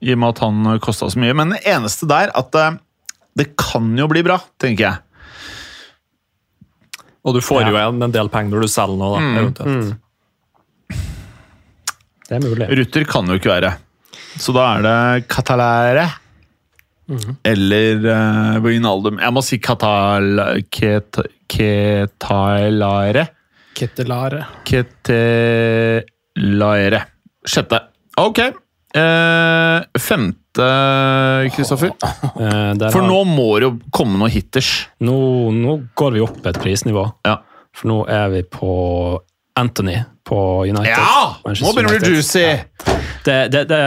i og med at han kosta så mye. Men det eneste der at eh, det kan jo bli bra, tenker jeg. Og du får jo igjen en del penger når du selger nå, da, eventuelt. Det er mulig. Ruter kan jo ikke være. Så da er det Catalere. Eller uh, Wijnaldum. Jeg må si Catal... Ket, Ketalare. Kettelare. Ketelaere. Sjette. Ok. Eh, femte, Kristoffer. Eh, For nå må det jo komme noe hitters. nå, nå går vi opp et prisnivå. Ja. For nå er vi på Anthony på United. Ja! Manchester Nå begynner United. juicy! Det, det, det,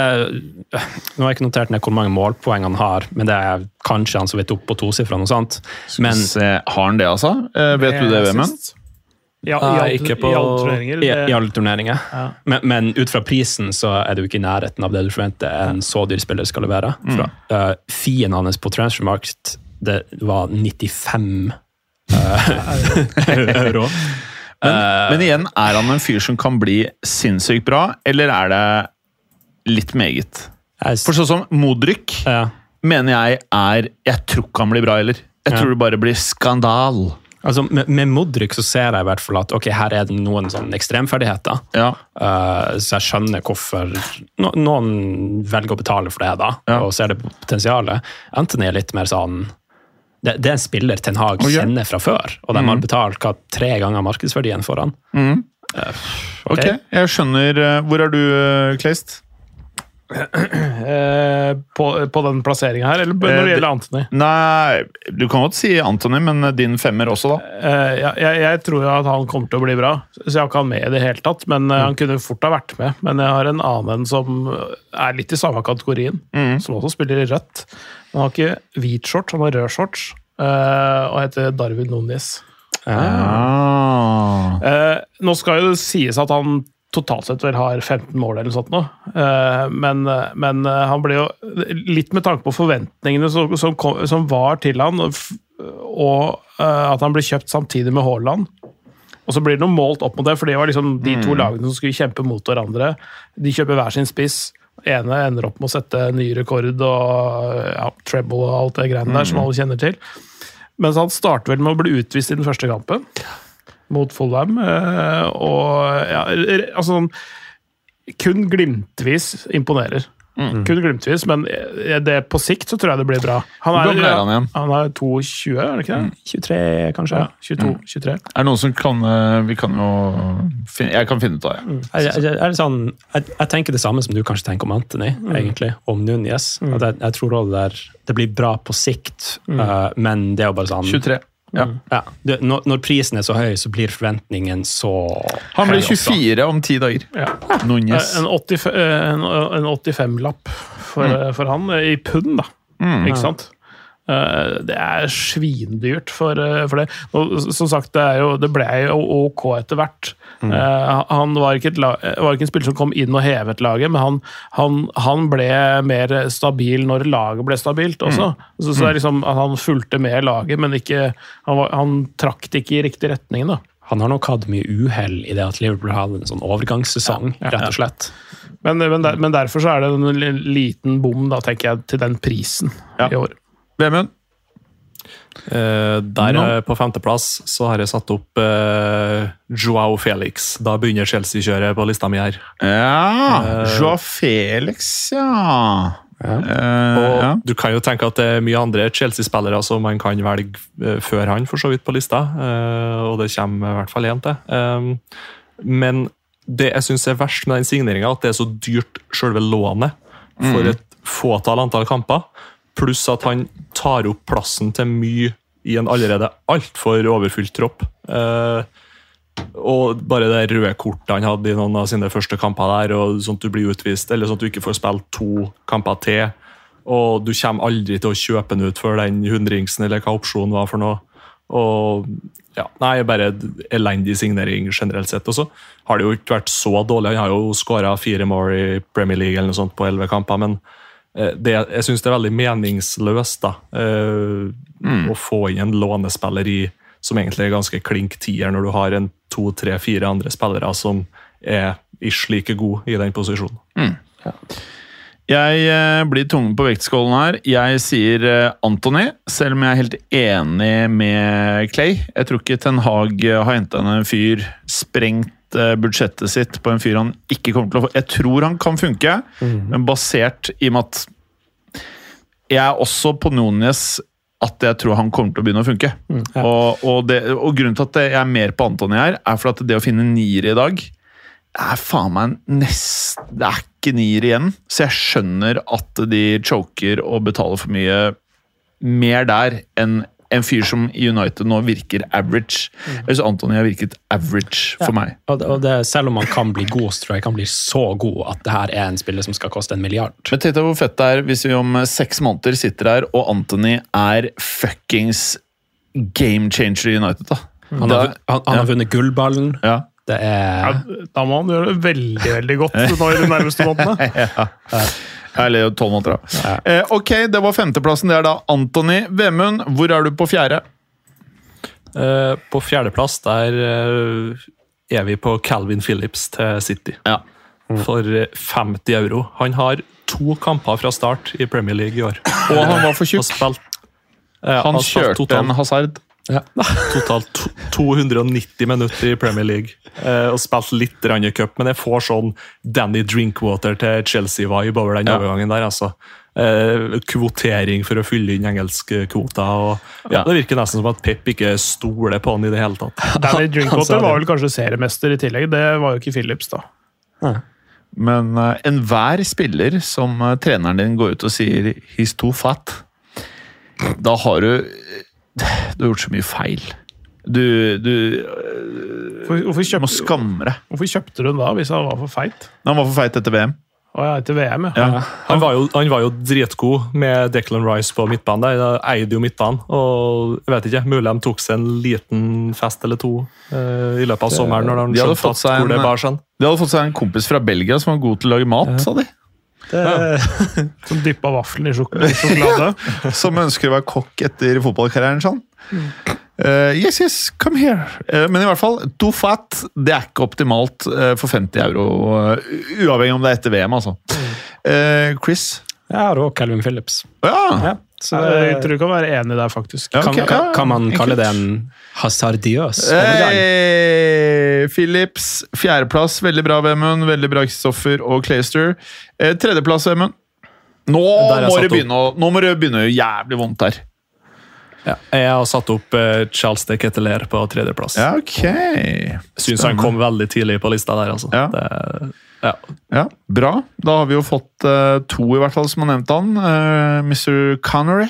nå har jeg ikke notert ned hvor mange målpoeng han har, men det er kanskje han så vidt opp på tosifra. Men Se, har han det, altså? Eh, vet du det, Vemund? Ja, i, alle- ikke på- I alle turneringer. i, i alle turneringer. Ja. Men, men ut fra prisen så er det jo ikke i nærheten av det du forventer en så dyr spiller skal levere. Mm. uh, Fien hans på transfermarkt det var 95 uh, euro. Men, men igjen, er han en fyr som kan bli sinnssykt bra, eller er det litt meget? For sånn som Modric ja. mener jeg er Jeg tror ikke han blir bra heller. Jeg Ja. tror det bare blir skandal. Altså, med, med Modric så ser jeg i hvert fall at ok, her er det noen sånn ekstremferdigheter. Ja. Uh, så jeg skjønner hvorfor no, noen velger å betale for det, da, Ja. og ser det potensialet. Anthony er litt mer sånn Det, det er en spiller Ten Hag kjenner fra før, og de har betalt hva, tre ganger markedsverdien for han. Mm. Uh, Ok, jeg skjønner. eh, Hvor er du, Kleist? Eh, på, på den plasseringa her, eller når det Eh, gjelder Anthony? Nei, du kan godt si Anthony, men din femmer også, da. Eh, jeg, jeg tror jo at han kommer til å bli bra, så jeg har ikke han med i det hele tatt. Men han kunne fort ha vært med. Men jeg har en annen som er litt i samme kategorien, som også spiller i rødt. Han har ikke hvit shorts, han har rød shorts, og heter Darwin Nunes. Ah. Nå skal jo det sies at han totalt sett vel har 15 mål eller noe sånt nå. Eh, men, men eh, han ble jo Litt med tanke på forventningene som, som, kom, som var til han, og, og eh, at han ble kjøpt samtidig med Haaland. Og så blir det noe målt opp mot det, for det var liksom de to lagene som skulle kjempe mot hverandre. De kjøper hver sin spiss. ene ender opp med å sette ny rekord og ja, treble og alt det greiene der som alle kjenner til. Mens han starter vel med å bli utvist i den første kampen mot Fulham. eh, Og ja, altså sånn Kun glimtvis imponerer. Mm. Kun glimtvis, men eh, det, på sikt så tror jeg det blir bra. Han Hvor er han igjen? Han er 22, er det ikke det? 23, kanskje? Ja, 22, 23. Er det noen som kan eh, Vi kan jo finne, Jeg kan finne ut av det. Jeg, jeg, jeg, er litt sånn, jeg, jeg tenker det samme som du kanskje tenker om Anthony, egentlig, om Núñez. At Jeg, jeg tror også det, der, det blir bra på sikt, uh, men det er jo bare sånn 23. Ja. ja, det, når, når prisen er så høy, så blir forventningen så Han blir høy 24 om ti dager. Ja. Nunes. En 85 eh, en, en 85-lapp for, Mm. eh, for han, eh, i pund, da. Ikke sant? Eh, Det er svindyrt for, eh, for det. Og som sagt, det, jo, det ble jo ok etter hvert. Mm. Eh, Han var ikke, lag, var ikke en spiller som kom inn og hevet laget, men han, han, han ble mer stabil når laget ble stabilt også. Mm. Så, så det er liksom at han fulgte med laget, men ikke, han, var, han trakk det ikke i riktig retning. da. Han har nok hatt mye uhell i det at Liverpool hadde en sånn overgangssesong, rett og slett. Men, men, der, men derfor så er det en liten bom, da, tenker jeg, til den prisen Ja. i år. Vemund? Eh, der no. eh, på femteplass så har jeg satt opp eh, Joao Felix. Da begynner Chelsea-kjøret på lista mi her. Ja Joao Felix, ja. Eh, Og ja. Du kan jo tenke at det er mye andre Chelsea-spillere som man kan velge eh, før han, for så vidt, på lista. Uh, og det kommer i hvert fall én til. Um, men det jeg syns er verst med den signeringa, at det er så dyrt selve lånet for et fåtall antall kamper. Pluss at han tar opp plassen til mye i en allerede altfor overfylt tropp. Eh, og bare det røde kortet han hadde i noen av sine første kamper der, og sånn at du blir utvist, eller sånn at du ikke får spille to kamper til. Og du kommer aldri til å kjøpe den ut for den hundringsen, eller hva opsjonen var for noe. Og ja, nei, bare elendig signering generelt sett. Og så har det jo ikke vært så dårlig. Han har jo skåra fire mål i Premier League eller noe sånt på elleve kamper, men det, jeg syns det er veldig meningsløst da, eh, å få inn en lånespiller i som egentlig er ganske klink tier, når du har en to, tre, fire andre spillere som er ish like god i den posisjonen. Jeg eh, blir tungen på vektskålen her. Jeg sier eh, Anthony, selv om jeg er helt enig med Clay. Jeg tror ikke Ten Hag eh, har henta en fyr, sprengt eh, budsjettet sitt på en fyr han ikke kommer til å få Jeg tror han kan funke, men basert i og med at Jeg er også på Núñez at jeg tror han kommer til å begynne å funke. og, og, det, og grunnen til at jeg er mer på Antony her, er for at det å finne niere i dag er faen meg nest, Det er ikke nier igjen, så jeg skjønner at de choker og betaler for mye mer der enn en fyr som i United nå virker average. Jeg synes Antony har virket average for meg. Og det, og det, selv om han kan bli god, så tror jeg han kan bli så god at det her er en spiller som skal koste en milliard. Men tenk deg hvor fett det er hvis vi om seks måneder sitter her, og Anthony er fuckings game changer i United. da. Han har, han, han, ja. har vunnet gullballen. ja. Det Ja, er da må han gjøre det veldig veldig godt nå i de nærmeste månedene. Eller tolv måneder, da. Eh, ok, det var femteplassen. Det er da Antony Vemund. Hvor er du på fjerde? Eh, på fjerdeplass der eh, er vi på Calvin Phillips til City. Ja. For eh, 50 euro. Han har to kamper fra start i Premier League i år. Og han var for tjukk. ja, Han kjørte en hasard. totalt 290 minutter i Premier League. Eh, og spilt litt cup, men jeg får sånn Danny Drinkwater til Chelsea-vibe over den Ja. overgangen der. altså. Eh, kvotering for å fylle inn engelskkvota. ja, Ja. Det virker nesten som at Pep ikke stoler på han i det hele tatt. Danny Drinkwater var vel kanskje seriemester i tillegg. Det var jo ikke Phillips, da. Men uh, enhver spiller som uh, treneren din går ut og sier 'he's too fat', da har du Du har gjort så mye feil. Du, du Hvorfor, hvorfor, må skamme deg. hvorfor kjøpte du den da, hvis han var for feit? Han var for feit etter VM. Å ja, etter VM, ja. Ja. Han var, jo, han var jo dritgod med Declan Rice på midtbanen. der, eide jo midtbanen. og jeg vet ikke, Mulig de tok seg en liten fest eller to eh, i løpet av sommeren. når de de hadde fått seg en- De hadde fått seg en kompis fra Belgia som var god til å lage mat, sa de. Som dyppa vaffelen i sjok sjokolade. Som ønsker å være kokk etter fotballkarrieren sånn. Uh, yes, yes, come here. Uh, men i hvert fall, do fat det er ikke optimalt uh, for 50 euro. uavhengig om det er etter VM, altså. Eh, Chris? Jeg har òg Calvin Phillips. Ja! Ja, så Jeg tror du kan være enig der, faktisk. Ja, kan, kan, kan man kalle det en hasardiøs overgang? Hey, Philips, fjerdeplass. Veldig bra, Vemund. Veldig bra, Kristoffer og Clayster. Eh, tredjeplass, Vemund. Nå må, det begynne, nå må det begynne å gjøre jævlig vondt her. Ja. Jeg har satt opp eh, Charles de Ketteler på tredjeplass. Ja, ok. Syns han kom veldig tidlig på lista der. altså. Ja. Det, ja. Ja, Bra. Da har vi jo fått eh, to, i hvert fall, som har nevnt han. Eh, Mr. Connery.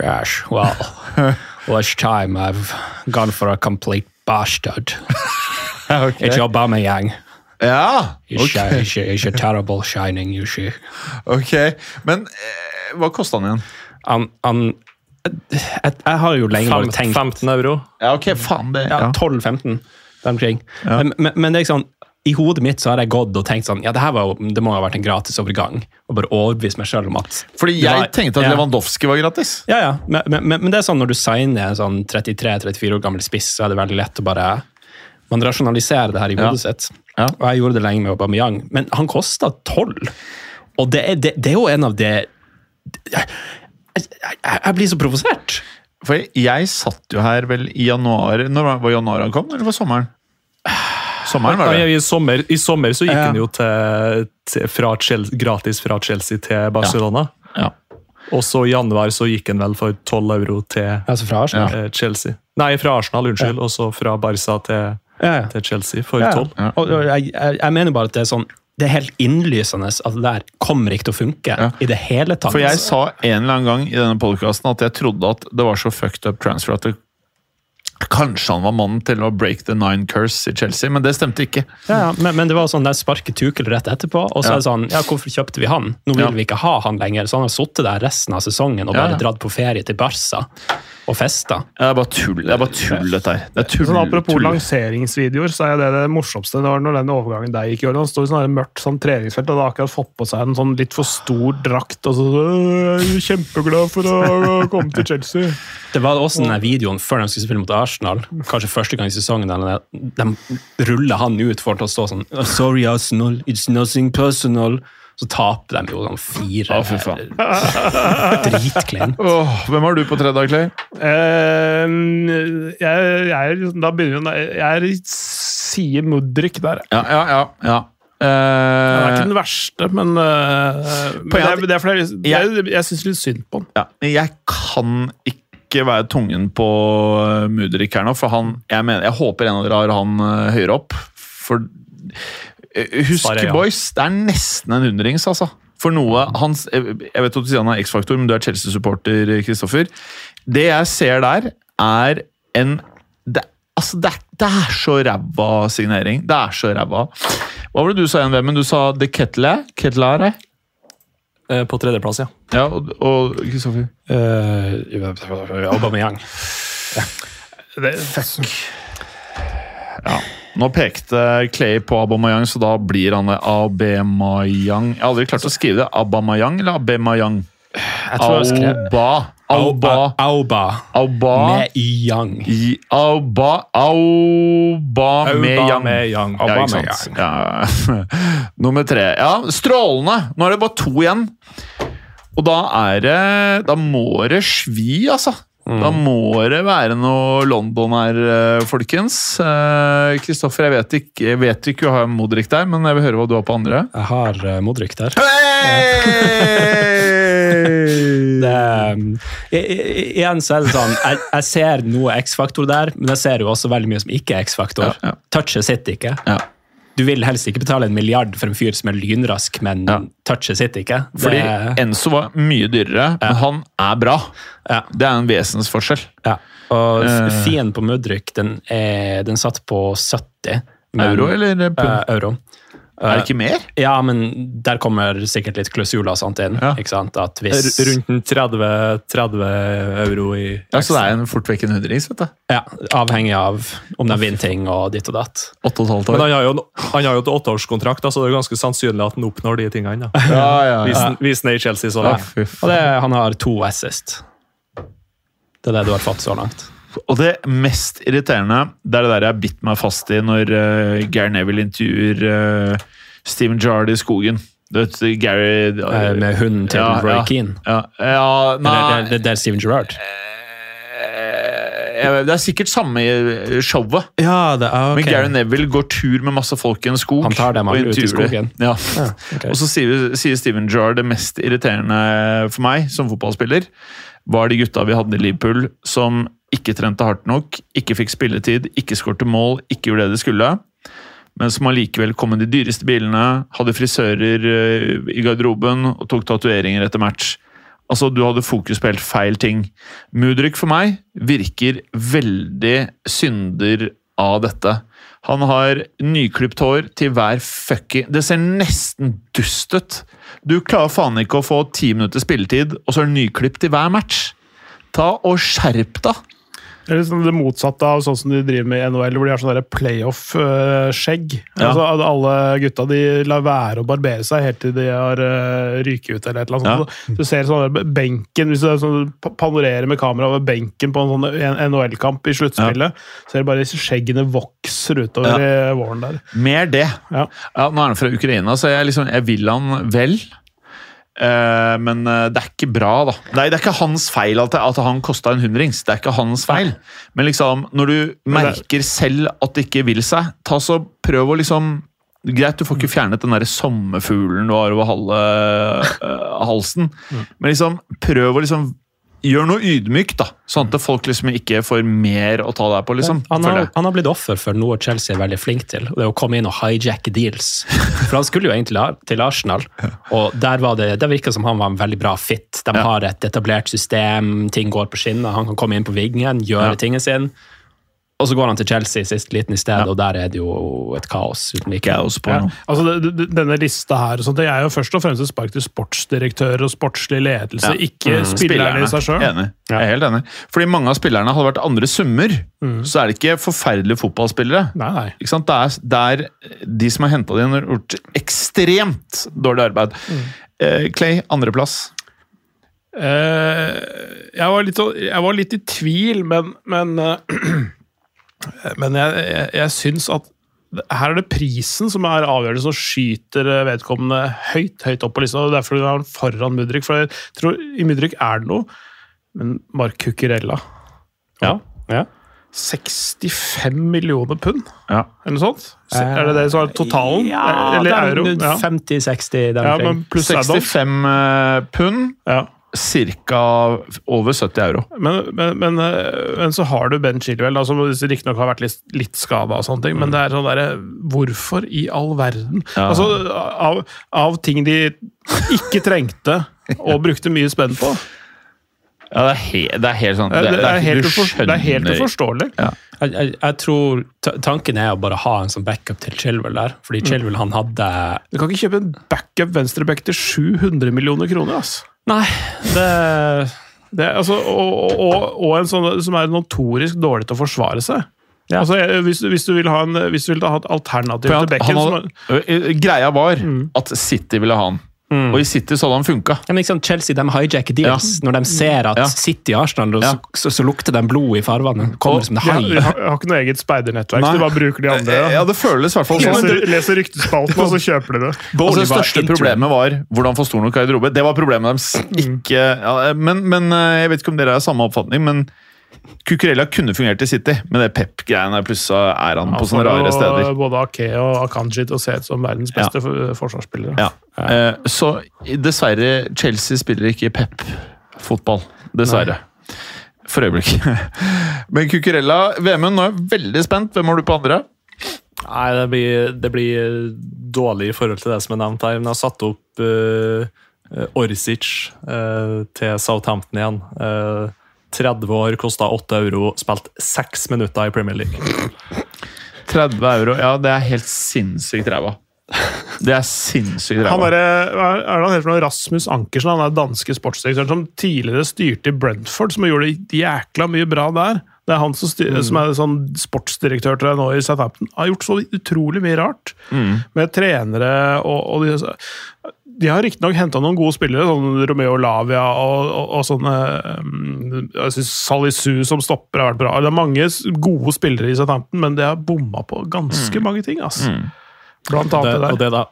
Yes, well, last time I've gone for a complete bastard. It's Aubameyang. Ja, ok. he's, a- it's a terrible shining, you see. ok. Men eh, hva kosta han igjen? Han, han jeg, jeg har jo lenge Fem, tenkt 15 euro. Ja, ok, faen det. ja, Ja. 12-15 der omkring. Ja. Men, men, det er ikke sånn, i hodet mitt så har jeg gått og tenkt sånn Ja, det her var jo, det må ha vært en gratisovergang. Og bare overbevist meg sjøl om at Fordi jeg var- tenkte at ja. Lewandowski var gratis. Ja, ja. Men, men, men det er sånn når du signer en sånn 33-34 år gammel spiss, så er det veldig lett å bare Man rasjonaliserer det her i Ja. hodet sitt. Ja. Og jeg gjorde det lenge med Aubameyang, men han kosta 12. Og det er, det, det er jo en av det jeg, jeg, jeg blir så provosert. For jeg satt jo her vel i januar Når var var januar han kom, eller var sommeren? Sommeren var Ja, det. i, sommer, I sommer så gikk Ja. han jo til, til, fra Chelsea, gratis fra Chelsea til Barcelona. Ja. Og så i januar så gikk han vel for 12 euro til Altså fra Arsenal. eh, Chelsea. Nei, fra Arsenal, unnskyld. Og så fra Barca til, Ja, ja. til Chelsea for Ja, 12. ja. Og, og jeg, jeg, jeg mener bare at det er sånn det er helt innlysende at det der kommer ikke til å funke Ja. i det hele tatt. For jeg sa en eller annen gang i denne podkasten at jeg trodde at det var så fucked up transfer at det, kanskje han var mannen til å break the nine curse i Chelsea, men det stemte ikke. Ja, ja, men, men det var sånn, De sparket Tuchel rett etterpå, og så er det sånn, ja, hvorfor kjøpte vi han? Nå vil vi ikke ha han lenger, så han har sittet der resten av sesongen og bare dratt på ferie til Barca og festa. Det er bare tull. Det er bare tull, dette her. Det er tull, Sånn, apropos tull. lanseringsvideoer, så er det det morsomste det var når den overgangen der gikk i år. Han sto i sånn mørkt sånn treningsfelt og hadde akkurat fått på seg en sånn litt for stor drakt. og så «Øh, jeg er kjempeglad for å komme til Chelsea. Det var også den videoen før de skulle spille mot Arsenal, kanskje første gang i sesongen, der de ruller han ut for å stå sånn «Oh, Sorry, Arsenal, it's nothing personal. Så taper de jo sånn fire Å, fy faen. Dritkleint. Åh, hvem har du på tredje, Clay? Uh, jeg, jeg, er- da begynner jeg Jeg sier Mudrik der. Ja, ja, ja. ja. Han er Eh, ikke den verste, men, uh, men det, er er, det er fordi jeg, jeg, jeg syns litt synd på han. ja. Men jeg kan ikke være tungen på uh, Mudrik her nå, for han Jeg, mener, jeg håper en av dere har han eh, høyere opp. For eh, Husk, Svaret er ja. boys, det er nesten en hundrings, altså. For noe hans Jeg jeg vet at du sier han er X-faktor, men du er Chelsea-supporter, Kristoffer. Det jeg ser der, er en det, Altså, det det er så ræva signering. Det er så ræva. Hva var det du sa igjen, Vemmen? Du sa The Kettle? Ketlare? Eh, på tredjeplass, ja. Ja, og Kristoffer? Uh, Aubameyang. Det, Nå pekte Clay på Abamayang, så da blir han Abemayang. Jeg har aldri klart å skrive det. Abamayang eller Abemayang? Jeg tror jeg skrev Auba. Auba. Auba. Auba. Med Y-yang. I- Auba. Auba med yang. med Yang. Ja, ikke sant? Ja. Nummer tre. Ja, strålende! Nå er det bare to igjen. Og da er det Da må det svi, altså. Da må det være noe London her, eh, folkens. Eh, Kristoffer, jeg vet ikke jeg vet ikke du har Modric der, men jeg vil høre hva du har på andre. Jeg har uh, Modric der. Hey! Det, um, igjen så er det sånn, jeg, jeg ser noe X-faktor der, men jeg ser jo også veldig mye som ikke er X-faktor. Ja, ja. Touchet sitter ikke. Ja. Du vil helst ikke betale en milliard for en fyr som er lynrask, men Ja. touchet sitt ikke. Det- Fordi Enzo var mye dyrere, men han er bra. ja, Det er en vesensforskjell. ja. Og uh... Fien på Mudryk, den, er, den satt på 70 men- Euro eller pund? Uh, euro. Er det ikke mer? Ja, men der kommer sikkert litt klausuler og sånt inn. Ja. ikke sant? At hvis, Rundt 30, 30 euro i Ja, Så det er en fort vekk en hundrings, ja, Avhengig av om de vinner ting og ditt og datt. 8 ,5 år. Men han har jo, en- han har jo et åtteårskontrakt, så det er ganske sannsynlig at han oppnår de tingene. da. Ja, ja, ja. hvis han er i Chelsea så Ja, fy faen. Og det, han har to assist. Det er det du har fått så langt. Og det mest irriterende, det er det der jeg har bitt meg fast i når uh, Gary Neville intervjuer uh, Steven Jard i skogen. Du vet, Gary uh, Med hunden til Ja, Roy ja. Keane. Ja, ja nei det, er Steven Gerrard. Det er sikkert samme showet. Ja, det er Men Gary Neville går tur med masse folk i en skog. Han tar dem og ut i skogen. Ja. Ja. okay. Og så sier, sier Steven Jarr det mest irriterende for meg som fotballspiller, var de gutta vi hadde i Liverpool som ikke trente hardt nok, ikke fikk spilletid, ikke skårte mål, ikke gjorde det de skulle. Men som allikevel kom med de dyreste bilene, hadde frisører eh, i garderoben og tok tatoveringer etter match. Altså, Du hadde fokus på helt feil ting. Mudryk for meg virker veldig synder av dette. Han har nyklipt hår til hver fucking Det ser nesten dust ut! Du klarer faen ikke å få ti minutter spilletid, og så er det nyklipt til hver match! Ta og skjerp deg! Eller sånn det motsatte av sånn som de driver med i NHL, hvor de har sånn playoff-skjegg. Ja. Altså, alle gutta de lar være å barbere seg helt til de har uh, ryket ut. eller et eller annet. sånt. Du ser sånn der benken, Hvis du sånn, panorerer med kamera over benken på en sånn NHL-kamp i sluttspillet, så er det bare skjeggene vokser utover i våren der. Mer det. Ja. Ja, nå er han fra Ukraina, så jeg, liksom, jeg vil han vel. Eh, men eh, det er ikke bra, da. Nei, det er ikke hans feil at, at han kosta en hundrings. Det er ikke hans feil. Men liksom, når du merker selv at det ikke vil seg, ta så prøv å liksom Greit, du får ikke fjernet den der sommerfuglen du har over halve uh, halsen, men liksom prøv å liksom Gjør noe ydmykt, da, sånn at folk liksom ikke får mer å ta deg på. liksom. Han har, han har blitt offer for noe Chelsea er veldig flink til, og det er å komme inn og hijacke deals. For han skulle jo egentlig til- til Arsenal, og der var det, det virka som han var en veldig bra fit. De har et etablert system, ting går på skinner, han kan komme inn på vingen, gjøre Ja. tingene sine. Og så går han til Chelsea sist liten i stedet, Ja. og der er det jo et kaos uten like. Kaos på Ja. Altså, denne lista her og sånt, det er jo først og fremst et spark til sportsdirektører og sportslig ledelse, Ja. ikke Mm. spillerne i seg sjøl. Enig. Jeg er helt enig. Fordi mange av spillerne hadde vært andre summer, så er det ikke forferdelige fotballspillere. Nei, nei. Ikke sant? Det er, det er de som har henta dem, har gjort ekstremt dårlig arbeid. Eh, Clay, andreplass. Eh, jeg, var litt, jeg var litt i tvil, men Men, eh, men jeg, jeg, jeg syns at her er det prisen som er avgjørende, som skyter eh, vedkommende høyt høyt opp på lista. og Derfor er han foran Mudrik. For jeg tror i Mudrik er det noe, men Mark Cucurella Ja, ja. 65 millioner pund, Ja. eller noe sånt? Er det det som er totalen? Ja, eller er euro? 50-60 der omkring. Ja, pluss 65 eh, pund, Ja. Ca. over 70 euro. Men, men, men, eh, men så har du Ben Chilwell, da, som riktignok har vært litt, litt skada, sånne ting, men det er sånn derre Hvorfor i all verden? Ja. Altså, av, av ting de ikke trengte og brukte mye spenn på. Ja, det er, he det er helt sånn Det, det, er, helt du skjønner det er helt uforståelig. uforståelig. Jeg, jeg, jeg tror Tanken er å bare ha en sånn backup til Chilwell der. Fordi Chilwell han hadde Du kan ikke kjøpe en backup venstreback til 700 millioner kroner. ass. Nei, det Det, altså, og, og, og en sånn som er notorisk dårlig til å forsvare seg. Ja. Altså, hvis, du- hvis du vil ha en, hvis du vil ha et alternativ til Becken som greia var at City ville ha han. Og i City så hadde han funka. Ja, men ikke sant, Chelsea de hijacker deals når de ser at Ja. City og Arsenal, og Ja. så, så, så lukter de blod i farvannet. Kommer som det hai. de har, har ikke noe eget speidernettverk, så de bare bruker de andre. Ja, det føles i hvert fall sånn. Leser, leser ryktespalten, og så kjøper de det. Altså, det største problemet var hvordan få stor nok garderobe. Det var problemet deres. Ikke, ja, men, men eh, Jeg vet ikke om dere har samme oppfatning, men Cucurella kunne fungert i City. Men det Pep-greiene plutselig er han på sånne rare steder. Både Ake og Akanji til å se ut som verdens beste ja. forsvarsspillere. Ja. Eh, Så dessverre, Chelsea spiller ikke Pep-fotball. Dessverre. For øyeblikket. Men Cucurella Vemund, nå er jeg veldig spent. Hvem har du på andre? Nei, det blir, det blir dårlig i forhold til det som er nevnt her. Men jeg har satt opp uh, Orsic uh, til Southampton igjen. Uh, 30 år, kosta 8 euro, spilt 6 minutter i Premier League. 30 euro, ja, det er helt sinnssykt ræva. Det er sinnssykt Han ræva. er, er er han helt fra Rasmus Ankersen, han er danske sportsdirektøren som tidligere styrte i Brentford, som gjorde det jækla mye bra der. Det er han som, styr, som er sånn sportsdirektør til deg nå i Southampton. Har gjort så utrolig mye rart med trenere og, og de, de har riktignok henta noen gode spillere, sånn Romeo Lavia og, og, og sånne um, Jeg synes Salisu som stopper har vært bra. Det er mange gode spillere i Southampton, men de har bomma på ganske mange ting. ass. Blant annet Det, det, og, der. det da,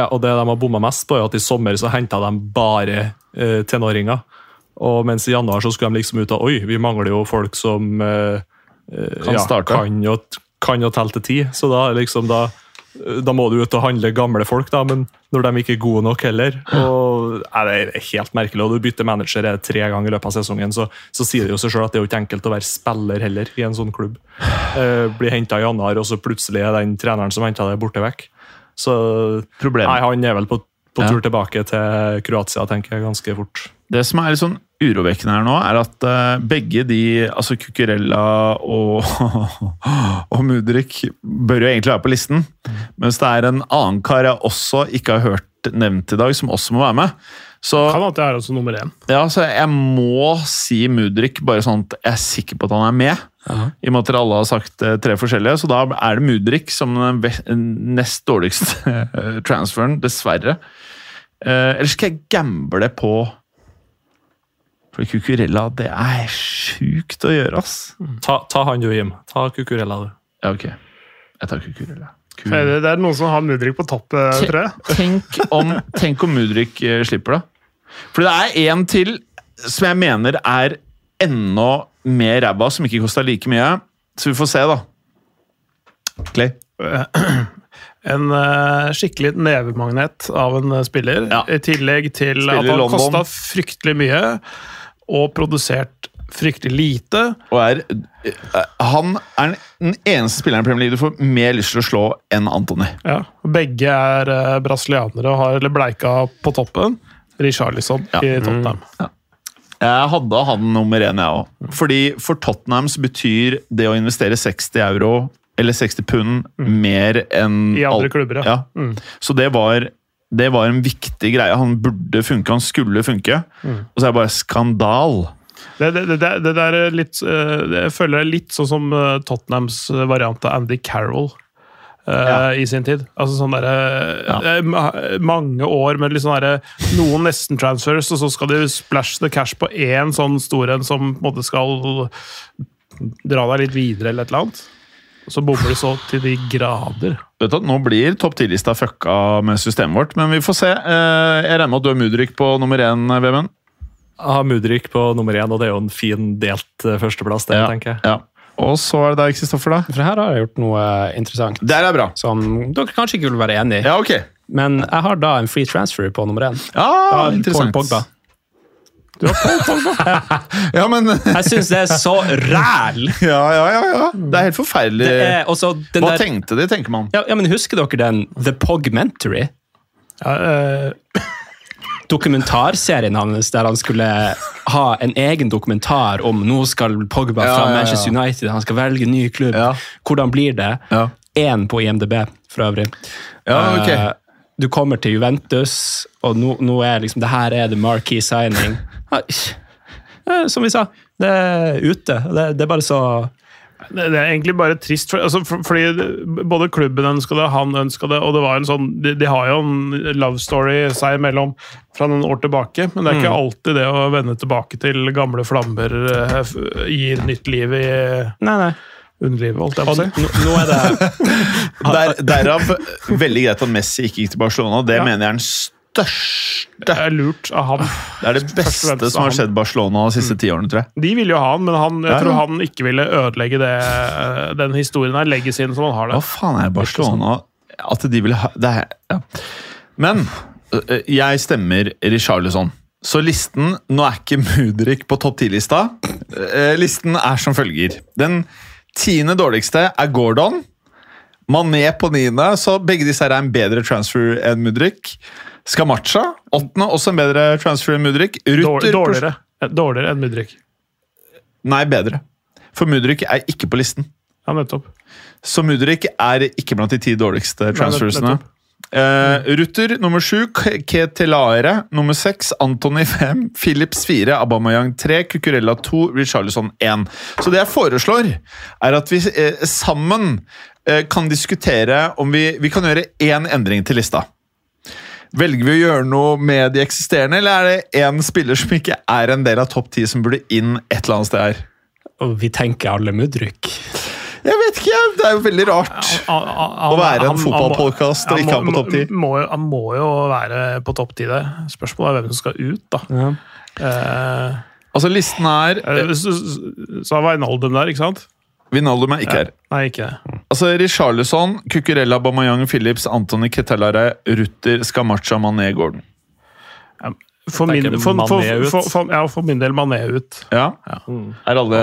ja, og det de har bomma mest på, er at i sommer så henta de bare eh, tenåringer. Og mens i januar så skulle de liksom ut av Oi, vi mangler jo folk som eh, eh, Kan starte. kan, jo, kan jo telle til ti. Så da, liksom, da, da må du ut og handle gamle folk, da, men når de ikke er gode nok heller og, ja, Det er helt merkelig. og Du bytter manager eh, tre ganger i løpet av sesongen, så, så sier det jo seg sjøl at det er jo ikke enkelt å være spiller heller i en sånn klubb. Eh, blir henta i januar, og så plutselig er den treneren som henta deg, borte vekk. Så Problemet. Nei, han er vel på, på Ja. tur tilbake til Kroatia, tenker jeg, ganske fort. Det som er litt sånn urovekkende her nå, er at eh, begge de, altså Cucurella og, og Mudrik, bør jo egentlig være på listen. Mens det er en annen kar jeg også ikke har hørt nevnt i dag, som også må være med. Så, Kan at det er også nummer én. ja, så jeg må si Mudrik, bare sånn at jeg er sikker på at han er med. I og med at alle har sagt eh, tre forskjellige, så da er det Mudrik som den nest dårligste eh, transferen, dessverre. Eh, Eller skal jeg gamble på For Cucurella, det er sjukt å gjøre, ass. Ta, ta han du, Jim. Ta Cucurella, du. Ja, ok. Jeg tar Cucurella. Kul. Det det er noen som har Mudrik på topp, eh, tror jeg. Tenk om, tenk om Mudrik eh, slipper det. For det er en til som jeg mener er enda mer ræva, som ikke kosta like mye. Så vi får se, da. Clay. En eh, skikkelig nevemagnet av en spiller, Ja. i tillegg til Spiller at han kosta fryktelig mye og produsert fryktelig lite. Og er, eh, han er den eneste spilleren i Premier League du får mer lyst til å slå enn Antony. Ja. Begge er uh, brasilianere og har bleika på toppen. Richarlison Ja. i Tottenham. Jeg hadde han nummer én, jeg òg. Fordi for så betyr det å investere 60 euro eller 60 pund mer enn I andre klubber, ja. Mm. Så det var, det var en viktig greie. Han burde funke, han skulle funke. Mm. Og så er det bare skandal. Det, det, det, det der er litt eh, det- Jeg føler det er litt sånn som eh, Tottenhams variant av Andy Carroll. eh, Ja. I sin tid. Altså sånn derre Ja. eh, ma- Mange år med liksom der, Noen nesten-transfers, og så skal de splash the cash på én sånn stor en som på en måte skal dra deg litt videre, eller et eller annet. Så bommer de så til de grader. Vet du, Nå blir topp ti-lista fucka med systemet vårt, men vi får se. Eh, Jeg regner med at du har Mudrik på nummer én, Vemund? Jeg har Mudrik på nummer én, og det er jo en fin delt eh, førsteplass. Det, tenker jeg. Ja. Og så er det deg, Kristoffer, da. For her har jeg gjort noe interessant Der er bra. som dere kanskje ikke vil være enig i. Ja, ok. Men jeg har da en free transfer på nummer én. Ja, Paul interessant. Pogba. Ja, men Jeg syns det er så ræl! Ja, ja, ja. ja. Det er helt forferdelig. Er også den Hva der, tenkte de, tenker man. ja, ja, men Husker dere den The Pogmentary? Ja, øh... Dokumentarserien hans der han skulle ha en egen dokumentar om nå skal Pogba fra ja, ja. Manchester United, han skal velge ny klubb. Ja. Hvordan blir det? Ja. Én på IMDb, for øvrig. Ja, ok. Du kommer til Juventus, og nå, nå er liksom, det her er the marquee signing. Som vi sa, det er ute. Det, det er bare så Det det er egentlig bare trist, for, altså, for, fordi både klubben ønska det, han ønska det, og det var en sånn, de, de har jo en love story seg imellom fra noen år tilbake, men det er ikke alltid det å vende tilbake til gamle flammer eh, gir nytt liv i Nei, nei. Underlivet, holdt jeg på å si. nå, nå er det Der, derav veldig greit at Messi ikke gikk til Barcelona. Det Ja. mener jeg er den største Det er lurt av han. Det er det beste som har skjedd Barcelona de siste ti årene, tror jeg. De ville jo ha han, men han, jeg Ja, tror han ikke ville ødelegge det, den historien her, legacyen som han har Hva faen er Barcelona At de ville ha det er, ja. Men jeg stemmer Richarlison. Så listen Nå er ikke Mudrik på topp 10-lista. Eh, Listen er som følger. Den tiende dårligste er Gordon. Mané på niende, så begge disse her er en bedre transfer enn Mudrik. Skamacha, åttende, også en bedre transfer enn Mudrik. Rutter dårligere. Eh, Dårligere enn Mudrik. Nei, bedre. For Mudrik er ikke på listen. Ja, nettopp. Så Mudrik er ikke blant de ti dårligste transfersene. nettopp. Eh, Rutter nummer sju, Ketelaere nummer seks, Antony fem, Philips fire, Abamayang tre, Cucurella to, Richarlison én. Så det jeg foreslår, er at vi eh, sammen eh, kan diskutere om vi, vi kan gjøre én endring til lista. Velger vi å gjøre noe med de eksisterende, eller er det én spiller som ikke er en del av topp ti, som burde inn et eller annet sted her? Og vi tenker alle Mudryk. Jeg vet ikke, jeg. det er jo veldig rart. Å være en fotballpodcast og ikke ha på topp 10. Han må jo være på topp ti der. Spørsmålet er hvem som skal ut, da. Eh, Altså, listen er eh, så, så- var Wijnaldum der, ikke sant? Vinaldum er ikke her. Nei, ikke det. Altså, Richarlison, Cucurella, Bamayang, Phillips, Antony Ketellare, Rutter, Skamacha, Mané, Gordon. For min, for, for, for, for, ja, for min del Mané ut. Ja. Mm. Er alle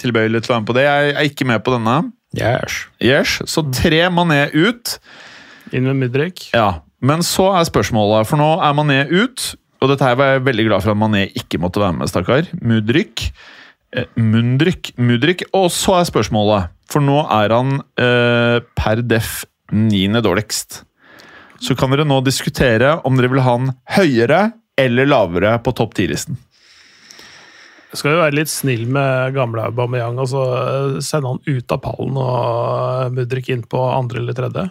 tilbøyelige til å være med på det? Jeg er ikke med på denne. Yes. Yes, Så tre Mané ut. Inn med Mudrik. Ja, Men så er spørsmålet, for nå er Mané ut. Og dette her var jeg veldig glad for at Mané ikke måtte være med, stakkar. Mudryk. Eh, Mundryk. Mudryk. Og så er spørsmålet, for nå er han eh, per def niende dårligst. Så kan dere nå diskutere om dere vil ha han høyere eller lavere på topp ti-listen. Skal jo være litt snill med gamle Aubameyang og så eh, sende han ut av pallen og Mudrik inn på andre eller tredje.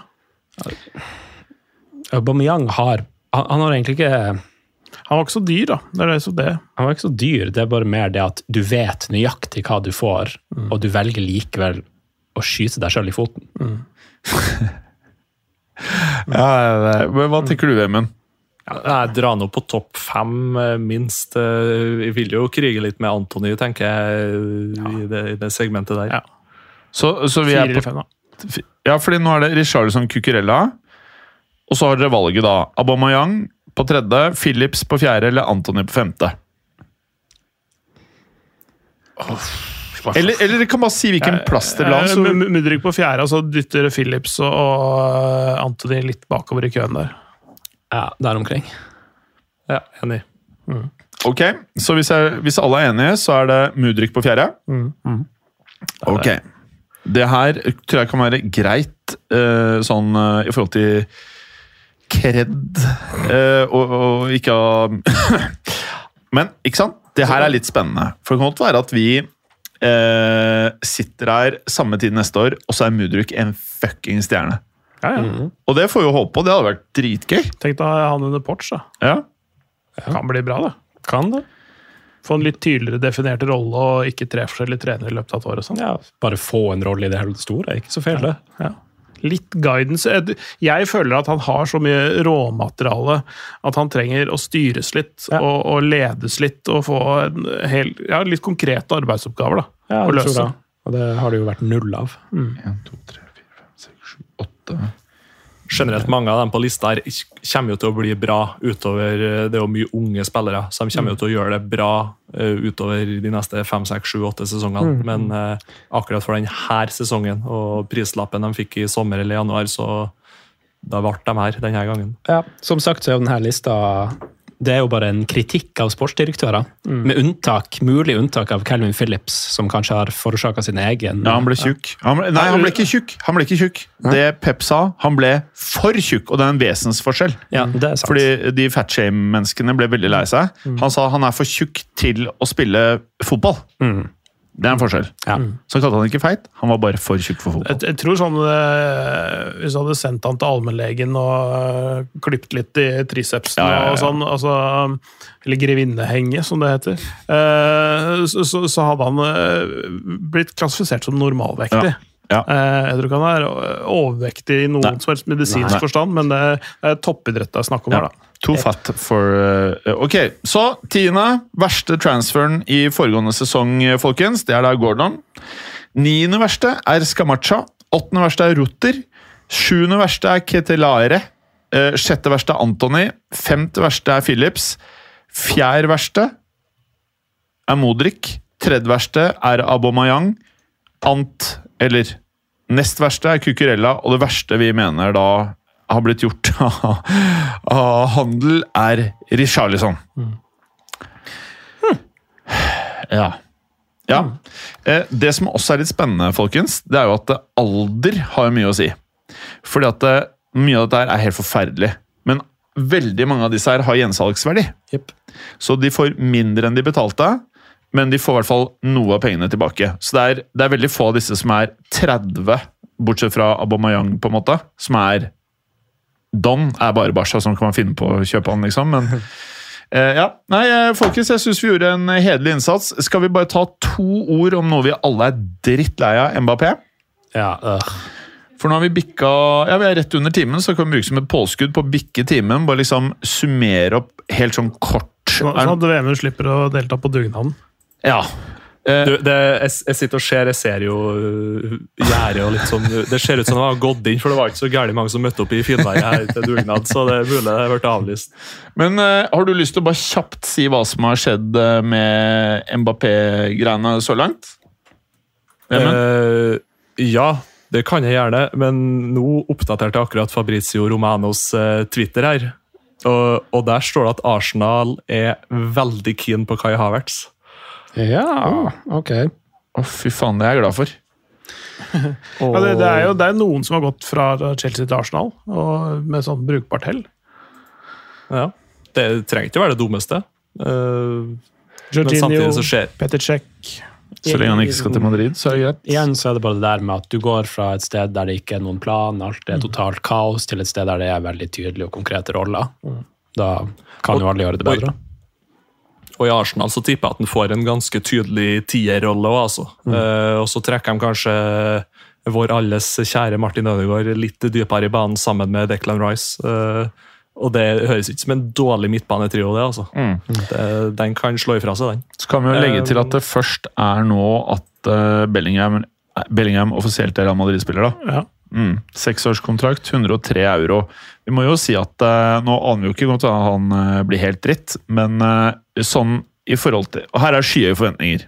Aubameyang har han, han har egentlig ikke Han var ikke så dyr, da. Det er det som det. Han var ikke så dyr, det er bare mer det at du vet nøyaktig hva du får, og du velger likevel å skyte deg sjøl i foten. Ja, men Hva tenker du, Emund? Jeg drar nå på topp fem, eh, minst. Vi Jeg vil jo krige litt med Antony, tenker jeg, i det, i det segmentet der. Ja. Så, så vi er på fem, da. Ja, fordi nå er det Richarlison Cucurella. Og så har dere valget, da. Aubameyang på tredje, Phillips på fjerde eller Antony på femte. Eller, eller dere kan bare si hvilken plass det la. Eh, Mudrik på fjerde, og så dytter Phillips og, og Anthony litt bakover i køen der. Ja, der omkring. Ja, enig. ok, så hvis, jeg, hvis alle er enige, så er det Mudrik på fjerde. Ok. Det her tror jeg kan være greit eh, sånn eh, i forhold til kred eh, og, og ikke ha Men ikke sant? Det her er litt spennende. For det kan godt være at vi eh, sitter her samme tid neste år, og så er Mudrik en fucking stjerne. Ja, ja. Og det får vi jo håpe på. Det hadde vært dritgøy. Tenk deg han under Porch, da. Ja. Kan bli bra, det. Kan det? Få en litt tydeligere definert rolle og ikke tre forskjellige trenere i løpet av et år. og sånn. Ja, bare få en rolle i det hele store. er Ikke så feil, det. Ja. Litt guidance. Jeg- føler at han har så mye råmateriale at han trenger å styres litt Ja. og, og ledes litt og få en hel, ja, litt konkrete arbeidsoppgaver da, Ja, å det tror løse. jeg. Og det har det jo vært null av. 1, 2, 3, 4, 5, 6, 7, 8 Generelt mange av dem på lista her kommer jo til å bli bra utover eh, Det er jo mye unge spillere, så de kommer jo til å gjøre det bra eh, utover de neste fem, seks, sju, åtte sesongene. Men eh, akkurat for denne sesongen og prislappen de fikk i sommer eller januar, så da ble de her denne gangen. Ja, Som sagt så er jo denne lista det er jo bare en kritikk av sportsdirektører. Med unntak, mulig unntak av Calvin Phillips, som kanskje har forårsaka sin egen Ja, han ble tjukk. Han ble, nei, han ble ikke tjukk. Han ble ikke tjukk. Det Pep sa, han ble for tjukk, og det er en vesensforskjell. Ja, det er sant. Fordi de fatshame-menneskene ble veldig lei seg. Han sa han er for tjukk til å spille fotball. Mm. Det er en forskjell. Ja. Så kalte han ikke feit, han var bare for tjukk for fotball. Jeg, jeg tror sånn eh, Hvis du hadde sendt han til allmennlegen og eh, klippet litt i tricepsen Ja, ja, ja. og sånn, altså, eller grevinnehenge, som det heter, eh, så, så, så hadde han blitt klassifisert som normalvektig. Ja, ja. Eh, Jeg tror ikke han er overvektig i noen Nei. som helst medisinsk Nei. forstand, men det er, toppidrett det er snakk om Ja. her, da. Too fat for uh, Ok, så tiende. Verste transferen i foregående sesong, eh, folkens. Det er da Gordon. Niende verste er Skamacha. Åttende verste er Rutter. Sjuende verste er Ketelaere. Eh, sjette verste er Antony. Femte verste er Phillips. Fjerde verste er Modric. Tredje verste er Abomayang. Ant, eller Nest verste er Cucurella, og det verste vi mener da har blitt gjort av, handel, er Richarlison. Ja. ja. Eh, Det som også er litt spennende, folkens, det er jo at alder har mye å si. Fordi at eh, mye av dette er helt forferdelig. Men veldig mange av disse her har gjensalgsverdi. Yep. Så de får mindre enn de betalte, men de får i hvert fall noe av pengene tilbake. Så det er, det er veldig få av disse som er 30, bortsett fra Abomayang, på en måte, som er Don er bare Barca sånn kan man finne på å kjøpe han, liksom. Men eh, ja. Nei, eh, folkens, jeg syns vi gjorde en hederlig innsats. Skal vi bare ta to ord om noe vi alle er drittlei av, Mbappé? Ja, øh. For nå har vi bikka Ja, vi er rett under timen, så kan vi bruke som et påskudd på å bikke timen. Bare liksom summere opp helt sånn kort. Sånn sånn at VM slipper å delta på dugnaden. Ja. Eh, Du, det, jeg, jeg sitter og ser, jeg ser jo uh, gjerdet og litt sånn Det ser ut som det har gått inn, for det var ikke så gærent mange som møtte opp i Finnveien her til dugnad, så det er mulig det avlyst. Men uh, har du lyst til å bare kjapt si hva som har skjedd eh, med Mbappé-greiene så langt? Eh, ja, det kan jeg gjerne, men nå oppdaterte jeg akkurat Fabrizio Romanos uh, Twitter her. Og, og der står det at Arsenal er veldig keen på Kai Havertz. Ja, ok. Å, fy faen, det er jeg glad for. Og, Ja, det, det er jo det er noen som har gått fra Chelsea til Arsenal og med sånn brukbart hell. ja, det trenger ikke å være det dummeste. Uh, Jorginho, samtidig så Cech Så lenge han ikke skal til Madrid, så er det greit. Igjen så er det bare det der med at du går fra et sted der det ikke er noen plan, alt er totalt kaos, til et sted der det er veldig tydelige og konkrete roller. Da kan jo alle gjøre det bedre. Og i Arsenal så tipper jeg at han får en ganske tydelig tierrolle òg, altså. Uh, og så trekker de kanskje vår alles kjære Martin Ødegaard litt dypere i banen sammen med Declan Rice. Uh, og det høres ikke som en dårlig midtbanetrio, det, altså. Det, den kan slå ifra seg, den. Så kan vi jo legge til at det først er nå at eh, Bellingham, Bellingham offisielt er Real Madrid-spiller. da. Ja. Mm. Seksårskontrakt, 103 euro. Vi må jo si at eh, nå aner vi jo ikke godt at han eh, blir helt dritt, men eh, sånn i forhold til Og her er skyhøye forventninger.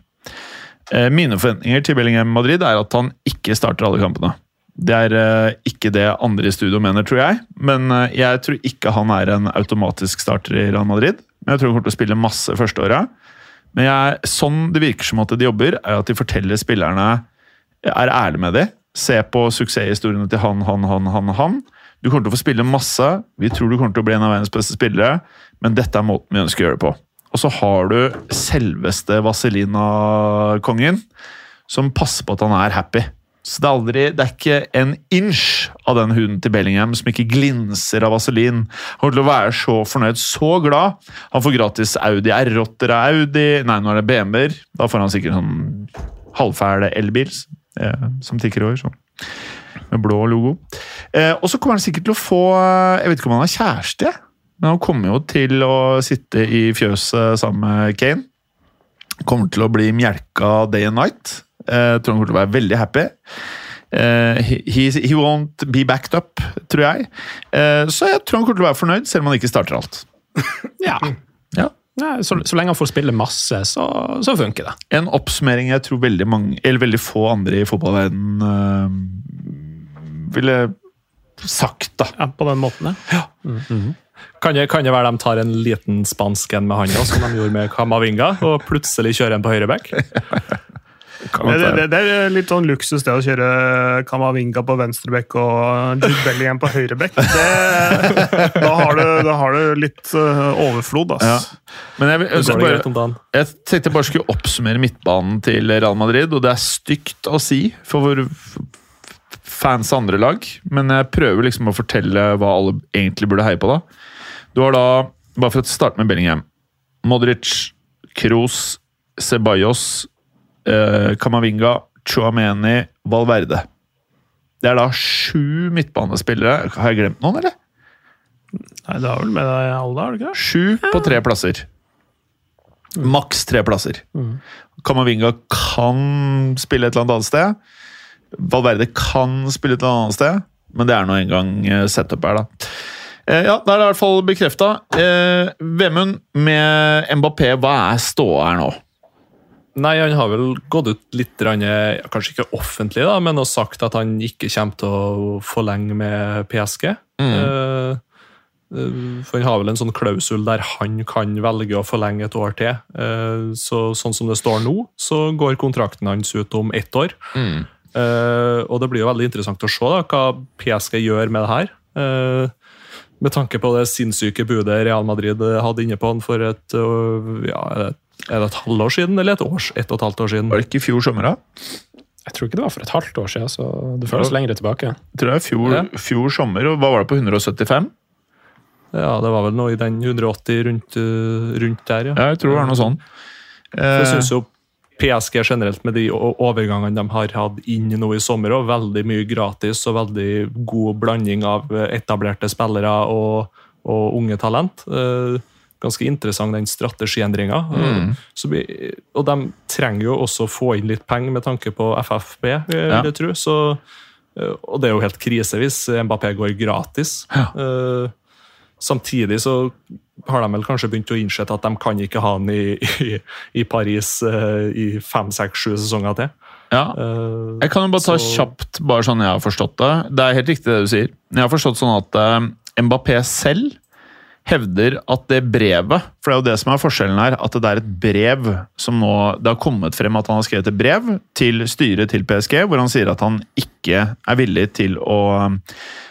Eh, mine forventninger til Bellingham Madrid er at han ikke starter alle kampene. Det er eh, ikke det andre i studio mener, tror jeg. Men eh, jeg tror ikke han er en automatisk starter i Real Madrid. Men jeg tror han kommer til å spille masse første året. Men jeg, sånn det virker som at de jobber, er at de forteller spillerne Er ærlige med dem. Se på suksesshistoriene til han, han, han, han, han. Du kommer til å få spille masse. Vi tror du kommer til å bli en av verdens beste spillere, men dette er måten vi ønsker å gjøre det på. Og så har du selveste Vazelina-kongen, som passer på at han er happy. Så det er aldri, det er ikke en inch av den huden til Bellingham som ikke glinser av vaselin. Han kommer til å være så fornøyd, så glad. Han får gratis Audi R8-er av Audi. Nei, nå er det BMW-er. Da får han sikkert sånn halvfæle elbil som tikker over. sånn. Med blå logo. Eh, og så kommer han sikkert til å få Jeg vet ikke om han har kjæreste, men han kommer jo til å sitte i fjøset sammen med Kane. Kommer til å bli mjelka day and night. Eh, tror han kommer til å være veldig happy. Uh, he, he- he won't be backed up, tror jeg. Uh, så jeg tror han kommer til å være fornøyd, selv om han ikke starter alt. Ja. Ja. Ja, så, så lenge han får spille masse, så, så funker det. En oppsummering jeg tror veldig mange, eller veldig få andre i fotballverdenen øh, ville sagt, da. Ja, på den måten, ja. Kan det, kan det være de tar en liten spansk en med handa, som de gjorde med Kamavinga, og plutselig kjører en på høyreback? Det, det, det, det er litt sånn luksus det å kjøre Kamavinga på venstrebekk og Jude Bellingham på høyrebekk. Da, har du- da har du litt øh, overflod, ass. Ja. Men jeg, jeg, bare, jeg tenkte jeg bare skulle oppsummere midtbanen til Real Madrid, og det er stygt å si for våre fans av andre lag, men jeg prøver liksom å fortelle hva alle egentlig burde heie på. da. Du har da, bare for å starte med Bellingham, Modric, Kroos, Ceballos, eh, Kamavinga, Chouameni, Valverde. Det er da sju midtbanespillere. Har jeg glemt noen, eller? Nei, Det har vel med deg alle, har du ikke det? Sju på tre plasser. Maks tre plasser. Kamavinga kan spille et eller annet annet sted. Valverde kan spille et eller annet sted, men det er nå engang eh, setup her, da. Eh, Ja, Da er det i hvert fall bekrefta. Eh, Vemund, med Mbappé, hva er ståa her nå? Nei, han har vel gått ut litt, kanskje ikke offentlig, da, men har sagt at han ikke kommer til å forlenge med PSG. Mm. Eh, eh, for han har vel en sånn klausul der han kan velge å forlenge et år til. Eh, så sånn som det står nå, så går kontrakten hans ut om ett år. Mm. Og det blir jo veldig interessant å se da, hva PSG gjør med det her. Med tanke på det sinnssyke budet Real Madrid hadde inne på han for et, ja, det- er det et halvår siden, eller et års, et og et halvt år siden? Var det ikke i fjor sommer, da? Jeg tror ikke det var for et halvt år siden, så det føles lenger tilbake. Tror jeg fjor, Ja. fjor sommer, og hva var det på 175? Ja, det var vel noe i den 180 rundt, øh, rundt der, ja. Ja, jeg tror det var noe sånn. Eh. jeg syns jo PSG generelt, med de overgangene de har hatt inn nå i sommer, og veldig mye gratis og veldig god blanding av eh, etablerte spillere og, og unge talent. Eh, Ganske interessant, den strategiendringa. Mm. Og de trenger jo også å få inn litt penger med tanke på FFB, eh, vil Ja. jeg tro. Så, eh, og det er jo helt krise hvis Mbappé går gratis. Ja. Eh, Samtidig så har de vel kanskje begynt å innse at de kan ikke ha han i, i, i Paris eh, i fem, seks, sju sesonger til. ja. Eh, Jeg kan jo bare ta Så- kjapt, bare sånn jeg har forstått det. Det er helt riktig det du sier. Jeg har forstått sånn at eh, Mbappé selv hevder at det brevet For det er jo det som er forskjellen her, at det er et brev som nå Det har kommet frem at han har skrevet et brev til styret til PSG, hvor han sier at han ikke er villig til å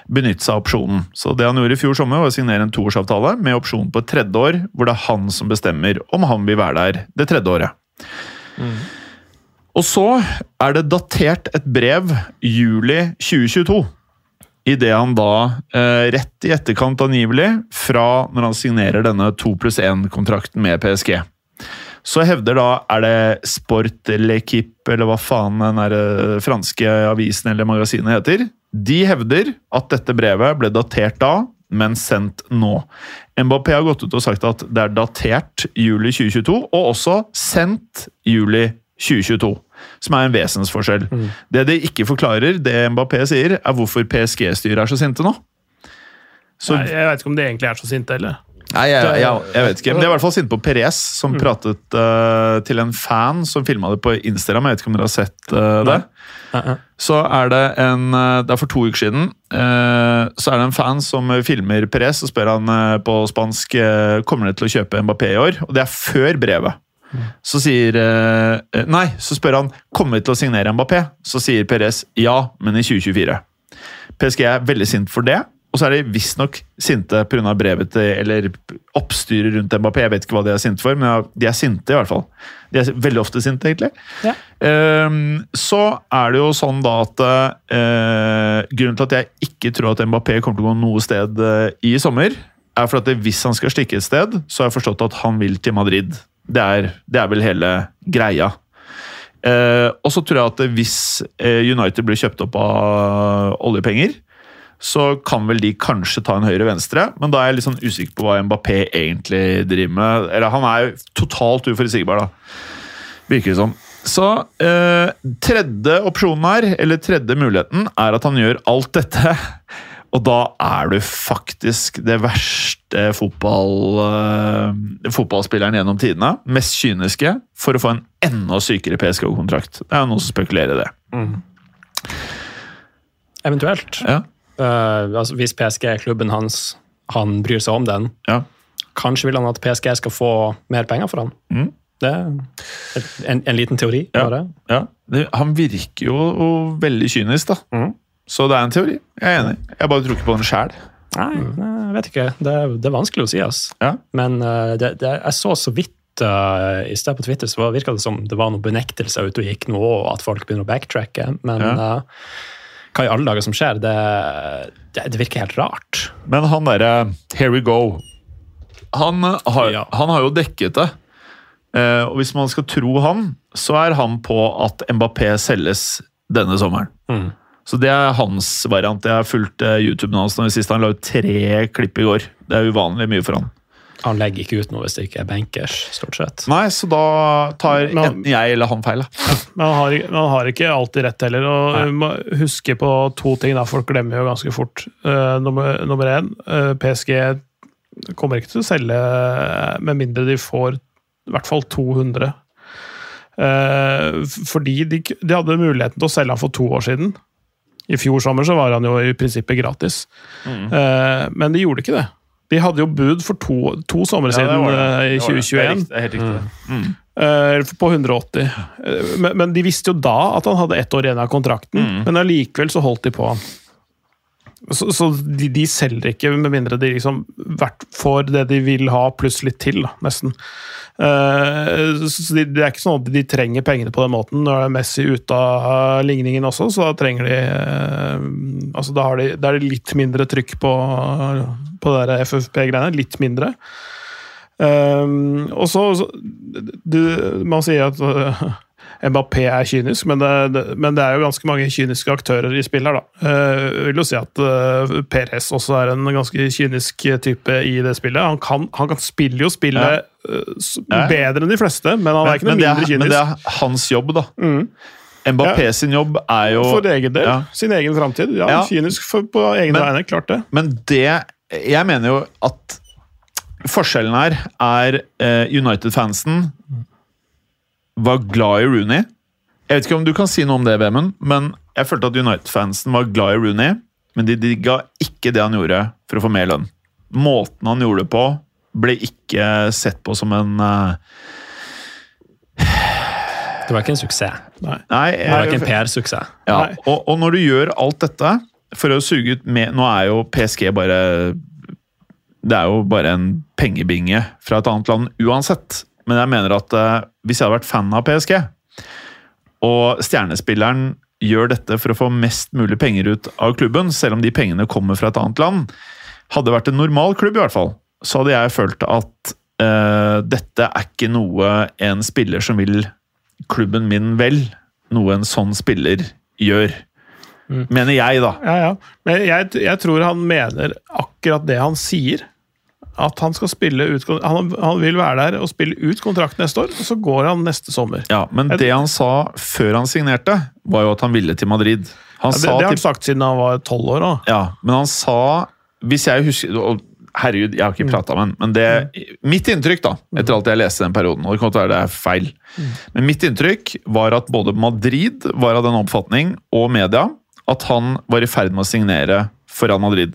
benytte seg av opsjonen. Så det han gjorde i fjor sommer, var å signere en toårsavtale med opsjon på et tredje år, hvor det er han som bestemmer om han vil være der det tredje året. Og så er det datert et brev juli 2022. Idet han da, eh, rett i etterkant angivelig, fra når han signerer denne 2 pluss 1-kontrakten med PSG. Så hevder da, er det Sport L'Equipe, eller hva faen den der eh, franske avisen eller magasinet heter, de hevder at dette brevet ble datert da, men sendt nå. Mbappé har gått ut og sagt at det er datert juli 2022, og også sendt juli 2022. Som er en vesensforskjell. Det de ikke forklarer, det Mbappé sier, er hvorfor PSG-styret er så sinte nå. Så, Nei, jeg vet ikke om de egentlig er så sinte heller. Nei, jeg, jeg, jeg vet ikke. Men de er i hvert fall sinte på Perez, som Mm. pratet uh, til en fan som filma det på Instagram. Jeg vet ikke om dere har sett uh, det? Uh -huh. Så er det en eh, Det er for to uker siden. så er det en fan som filmer Perez, og spør han på spansk uh, kommer dere til å kjøpe Mbappé i år. Og det er før brevet. Så sier eh, Nei, så spør han kommer vi til å signere Mbappé. Så sier Perez ja, men i 2024. PSG er veldig sint for det. Og så er de visstnok sinte pga. brevet til Eller oppstyret rundt Mbappé. Jeg vet ikke hva de er sinte for, men de er sinte i hvert fall. De er veldig ofte sinte, egentlig. Ja. Um, så er det jo sånn da at uh, Grunnen til at jeg ikke tror at Mbappé kommer til å gå noe sted uh, i sommer, er for at det, hvis han skal stikke et sted, så har jeg forstått at han vil til Madrid. Det er, det er vel hele greia. Eh, og så tror jeg at hvis eh, United blir kjøpt opp av oljepenger, så kan vel de kanskje ta en høyre-venstre, men da er jeg litt sånn usikker på hva Mbappé egentlig driver med. Eller han er jo totalt uforutsigbar, da. Virker det som. Så eh, tredje opsjonen her, eller tredje muligheten, er at han gjør alt dette. Og da er du faktisk det verste fotball, eh, fotballspilleren gjennom tidene. Mest kyniske for å få en enda sykere PSG-kontrakt. Det er jo noen som spekulerer i det. Eventuelt. Ja, Uh, altså, hvis PSG er klubben hans, han bryr seg om den, ja. kanskje vil han at PSG skal få mer penger for han. Mm. Det er en, en liten teori. Ja. bare. ja. Det, han virker jo veldig kynisk, da. Mhm. Så det er en teori. Jeg er enig. Jeg bare tror ikke på den sjæl. Nei, nei, jeg vet ikke. Det, er- det er vanskelig å si. ass. Ja. Men uh, det, det, jeg så så vidt uh, i sted på Twitter så virka det som det var noen benektelser ute og gikk nå, og at folk begynner å backtracke. Men Ja. uh, hva i alle dager som skjer, det, det, det virker helt rart. Men han derre Here we go. Han har, Ja. han har jo dekket det. Eh, og hvis man skal tro han, så er han på at Mbappé selges denne sommeren. Mm. Så det er hans variant. Jeg har fulgt eh, YouTuben hans nå i siste. Han la ut tre klipp i går. Det er uvanlig mye for han. Han legger ikke ut noe hvis det ikke er bankers, stort sett. Nei, så da tar Men- enten jeg eller han feil. Ja, Men han har, han har ikke alltid rett heller. og huske på to ting. da, Folk glemmer jo ganske fort. Uh, nummer, nummer én, uh, PSG kommer ikke til å selge med mindre de får i hvert fall 200 Uh, fordi de, de hadde muligheten til å selge han for to år siden. I fjor sommer så var han jo i prinsippet gratis. Eh, men de gjorde ikke det. De hadde jo bud for to, to somre siden eh, i 2021. Det helt riktig. Mm. Eh, på 180. Eh, Men, men de visste jo da at han hadde ett år igjen av kontrakten, men allikevel så holdt de på han. Så, så de, de selger ikke, med mindre de liksom får det de vil ha, pluss litt til, da, nesten. Uh, så de, det er ikke sånn at de trenger pengene på den måten. Nå er Messi ute av ligningen også, så da trenger de uh, altså da, de, da er det litt mindre trykk på, på det FFP-greiene. Litt mindre. Uh, og så, så du, Man sier at Mbappé er kynisk, men det, men det er jo ganske mange kyniske aktører i spill her, da. Jeg vil jo si at uh, Perez også er en ganske kynisk type i det spillet. Han kan, han kan spille jo spillet uh, Ja. bedre enn de fleste, men han er ikke noe mindre er, men det er hans jobb, da. Mm. Mbappé Ja. sin jobb er jo For egen del. Ja. Sin egen framtid. Ja, kynisk for, på egne vegne, klart det. Men det Jeg mener jo at forskjellen her er eh, United-fansen var glad i Rooney. Jeg vet ikke om du kan si noe om det, Vemund, men jeg følte at United-fansen var glad i Rooney, men de digga ikke det han gjorde for å få mer lønn. Måten han gjorde det på, ble ikke sett på som en uh... Det var ikke en suksess. Nei. Nei, Det var ikke en PR-suksess. ja. Og, og når du gjør alt dette for å suge ut med Nå er jo PSG bare Det er jo bare en pengebinge fra et annet land uansett. Men jeg mener at uh, hvis jeg hadde vært fan av PSG, og stjernespilleren gjør dette for å få mest mulig penger ut av klubben, selv om de pengene kommer fra et annet land, hadde det vært en normal klubb i hvert fall, så hadde jeg følt at uh, dette er ikke noe en spiller som vil klubben min vel, noe en sånn spiller gjør. Mener jeg, da. Ja, ja. Men jeg, jeg tror han mener akkurat det han sier. At han skal spille ut han, han vil være der og spille ut kontrakt neste år, og så går han neste sommer. Ja, Men det han sa før han signerte, var jo at han ville til Madrid. Han Ja, det, det har han sagt siden han var tolv år. Da. ja, men han sa Hvis jeg husker og Herregud, jeg har ikke prata med han, men det Mitt inntrykk, da, etter alt jeg leste den perioden, og det kan være det er feil, men mitt inntrykk var at både Madrid var av den oppfatning, og media, at han var i ferd med å signere for Real Madrid.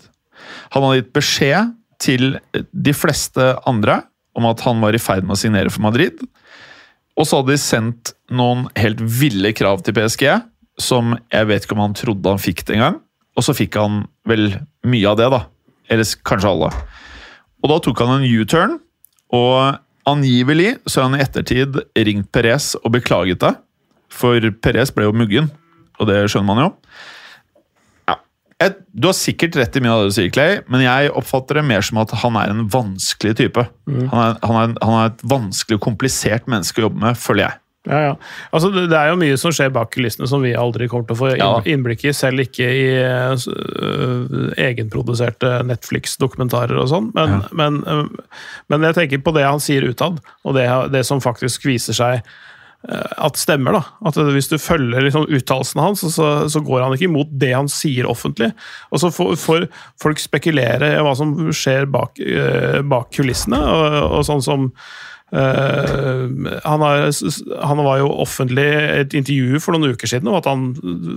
Han hadde gitt beskjed til de fleste andre om at han var i ferd med å signere for Madrid. Og så hadde de sendt noen helt ville krav til PSG, som jeg vet ikke om han trodde han fikk det engang. Og så fikk han vel mye av det, da. Eller kanskje alle. Og da tok han en U-turn, og angivelig så har han i ettertid ringt Perez og beklaget det. For Perez ble jo muggen, og det skjønner man jo. Jeg, du har sikkert rett i mye av det du sier, Clay, men jeg oppfatter det mer som at han er en vanskelig type. Han, er, han, er, han er et vanskelig og komplisert menneske å jobbe med, føler jeg. Ja, ja. Altså, det, er jo mye som skjer bak kulissene som vi aldri kommer til å få Ja. innblikk i, selv ikke i uh, egenproduserte Netflix-dokumentarer og sånn. Men, men, uh, men jeg tenker på det han sier utad, og det, det som faktisk viser seg at stemmer. da. At Hvis du følger liksom, uttalelsene hans, så, så går han ikke imot det han sier offentlig. Og så får, får folk spekulere hva som skjer bak, uh, bak kulissene, og, og sånn som uh, han, har, han var jo offentlig et intervju for noen uker siden om at han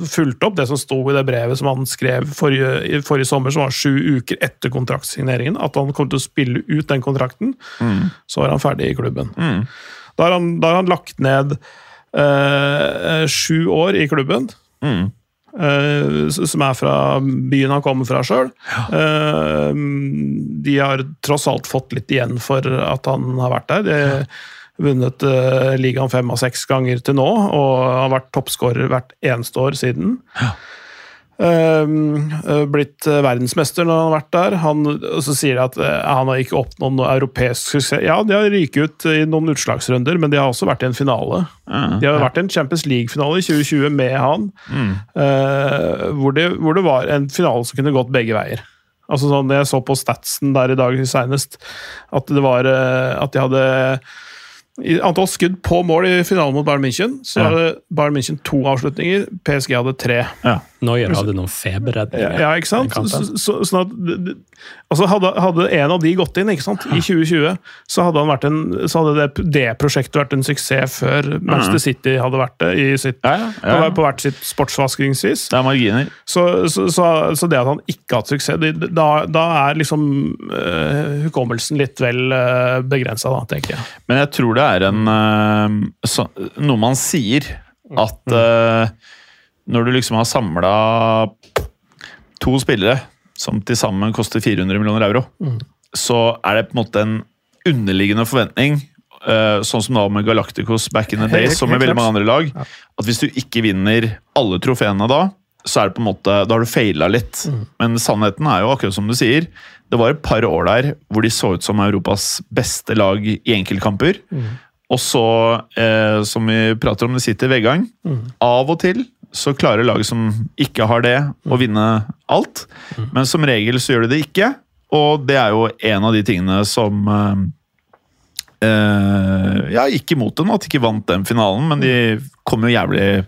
fulgte opp det som sto i det brevet som han skrev forrige, forrige sommer, som var sju uker etter kontraktsigneringen. At han kom til å spille ut den kontrakten. Så var han ferdig i klubben. Da, har han, da har han lagt ned eh, sju år i klubben. Mm. eh, som er fra byen han kommer fra sjøl. de har tross alt fått litt igjen for at han har vært der. De har vunnet uh, ligaen fem av seks ganger til nå, og har vært toppskårer hvert eneste år siden. Eh, blitt eh, verdensmester når han har vært der. Han, så sier de at eh, han har ikke oppnådd noe europeisk suksess. Ja, de har ryket ut i noen utslagsrunder, men de har også vært i en finale. De har vært i en Champions League-finale i 2020 med han, eh, hvor, det, hvor det var en finale som kunne gått begge veier. Altså sånn, Jeg så på statsen der i dag senest, at det var eh, at de hadde i antall skudd på mål i finalen mot Bayern München, så Ja. hadde Bayern München to avslutninger, PSG hadde tre. Ja. Neuer hadde noen feberredninger. Ja, ikke sant? Så, så, sånn at, altså hadde, hadde en av de gått inn ikke sant? i 2020, så hadde, en, så hadde det, det prosjektet vært en suksess før Manchester City hadde vært det i sitt, Ja, ja, På, ja. på hvert sitt sportsvaskingsvis. Det er marginer. Så, så, så, så det at han ikke har hatt suksess, det, da, da er liksom uh, hukommelsen litt vel uh, begrensa, tenker jeg. Men jeg tror det er en uh, så, Noe man sier. At eh, når du liksom har samla to spillere som til sammen koster 400 millioner euro, så er det på en måte en underliggende forventning, eh, sånn som da med Galacticos back in the days, som med veldig mange andre lag, at hvis du ikke vinner alle trofeene da, så er det på en måte, da har du faila litt. Men sannheten er jo akkurat som du sier. Det var et par år der hvor de så ut som Europas beste lag i enkeltkamper. Og så, eh, som vi prater om, det sitter veggang. Av og til så klarer lag som ikke har det, å vinne alt. Men som regel så gjør de det ikke. Og det er jo en av de tingene som eh, jeg er ikke imot dem at de ikke vant den finalen, men de kom jo jævlig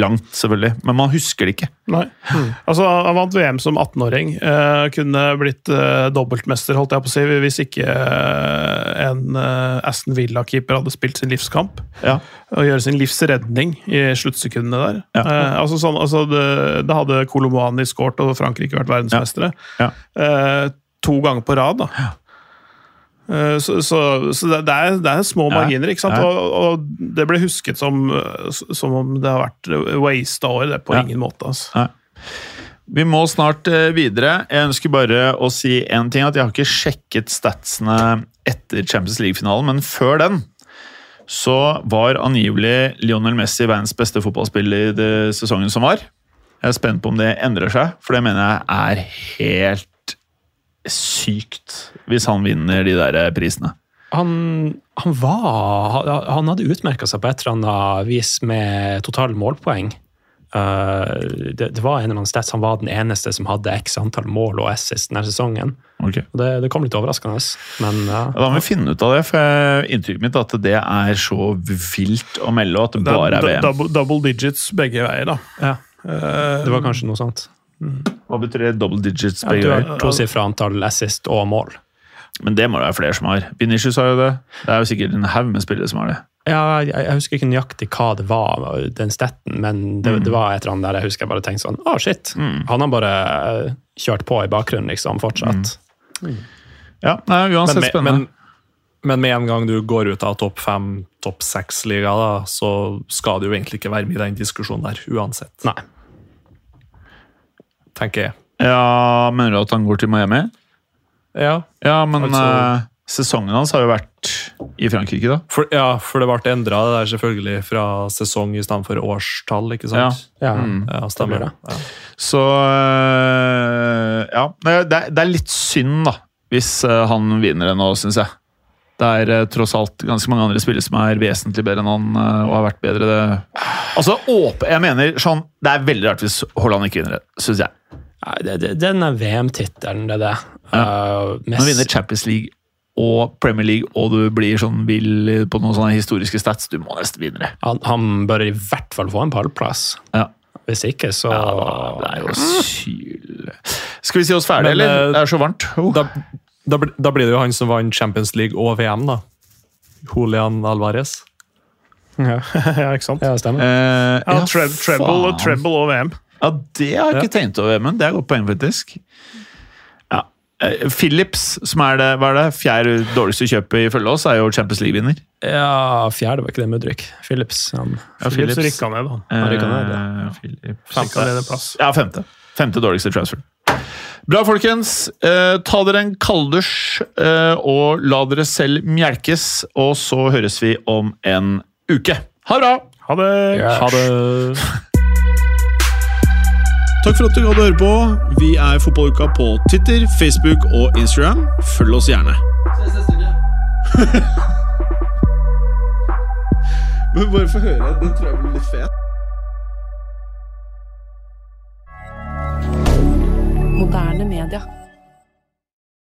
langt, selvfølgelig. Men man husker det ikke. Nei. Altså, Han vant VM som 18-åring. Uh, kunne blitt uh, dobbeltmester, holdt jeg på å si, hvis ikke eh, en eh, Aston Villa-keeper hadde spilt sin livskamp. Ja. Og gjøre sin livsredning i sluttsekundene der. Ja. Eh, altså sånn, altså det, Da hadde Kolomani skåret og Frankrike vært verdensmestere. Ja. Eh, to ganger på rad, da. Eh, Så, så, så det, er, det er små marginer, ikke sant? Og, og det ble husket som, som om det har vært wasta år. Det er på ingen måte. altså. Vi må snart eh, videre. Jeg ønsker bare å si en ting. at Jeg har ikke sjekket statsene etter Champions League-finalen, men før den så var angivelig Lionel Messi verdens beste fotballspiller i det sesongen som var. Jeg er spent på om det endrer seg, for det mener jeg er helt sykt hvis han vinner de der prisene. Han, han var Han hadde utmerka seg på et eller annet vis med totale målpoeng. Eh, det, det var en eller annen stats han var den eneste som hadde x antall mål og assist denne sesongen. Okay. Det, det kom litt overraskende, men ja. Da må vi finne ut av det, for inntrykket mitt er at det er så vilt å melde, at det Det bare er VM. Double, double digits begge veier, da. ja. Eh, Det var kanskje noe sånt. Hva betyr det? Double digits Ja, du veier? har tosifra antall assist og mål. Men det må det være flere som har. Vinicius har jo det. Det er jo sikkert en haug med spillere som har det. Ja, jeg, jeg husker ikke nøyaktig hva det var, den stetten, men det, Mm. det var et eller annet der jeg husker jeg bare tenkte sånn Å, shit! Han har bare eh, kjørt på i bakgrunnen, liksom, fortsatt. Ja, nei, uansett Men med, spennende. men, men med en gang du går ut av topp fem, topp seks-liga, da, så skal du jo egentlig ikke være med i den diskusjonen der, uansett. Nei. Tenker jeg. Ja, Mener du at han går til Miami? Ja, Ja, men Altså- eh, sesongen hans har jo vært i Frankrike, da. for, ja, for det ble endra selvfølgelig fra sesong i stedet for årstall, ikke sant? Ja. Mm. Ja, stemmer. Det Ja. Så eh, Ja. Det det er litt synd, da, hvis eh, han vinner det nå, syns jeg. Det er eh, tross alt ganske mange andre spillere som er vesentlig bedre enn han, eh, og har vært bedre. Det. Altså, åp jeg mener sånn Det er veldig rart hvis Haaland ikke vinner det, syns jeg. Nei, det, det, den er VM-tittelen, det er det. Uh, Når du vinner Champions League og Premier League, og du blir sånn vill på noen sånne historiske stats, du må nesten vinne det. han, han bør i hvert fall få en pallplass. Ja. Hvis ikke, så det er jo syl... Skal vi si oss ferdig, eller? eh, Det er så varmt. Oh. Da, da, da blir det jo han som vant Champions League og VM, da. Julian Alvarez. Ja, ja, ikke sant? ja stemmer. Eh, Ja, ja, tre treble, faen. treble og VM. Ja, det har jeg ikke tenkt over, men det er godt poeng, faktisk. Ja. Eh, Philips, som er det, hva er det, fjerde dårligste kjøpet ifølge oss, er jo Champions League-vinner. Ja, fjerde var ikke det Mudrik. Philips. Han, Ja, Philips rykka ned, da. Han rykka ned, Philips. Rykka ned en plass. Ja, femte. Femte dårligste transfer. Bra, folkens. Eh, ta dere en kalddusj eh, og la dere selv mjelkes, og så høres vi om en uke. Ha det bra! Ha det! Ha det. Takk for at du hadde høre på. Vi er Fotballuka på Twitter, Facebook og Instagram. Følg oss gjerne. Men bare få høre. Den tror jeg blir litt fet. Moderne media.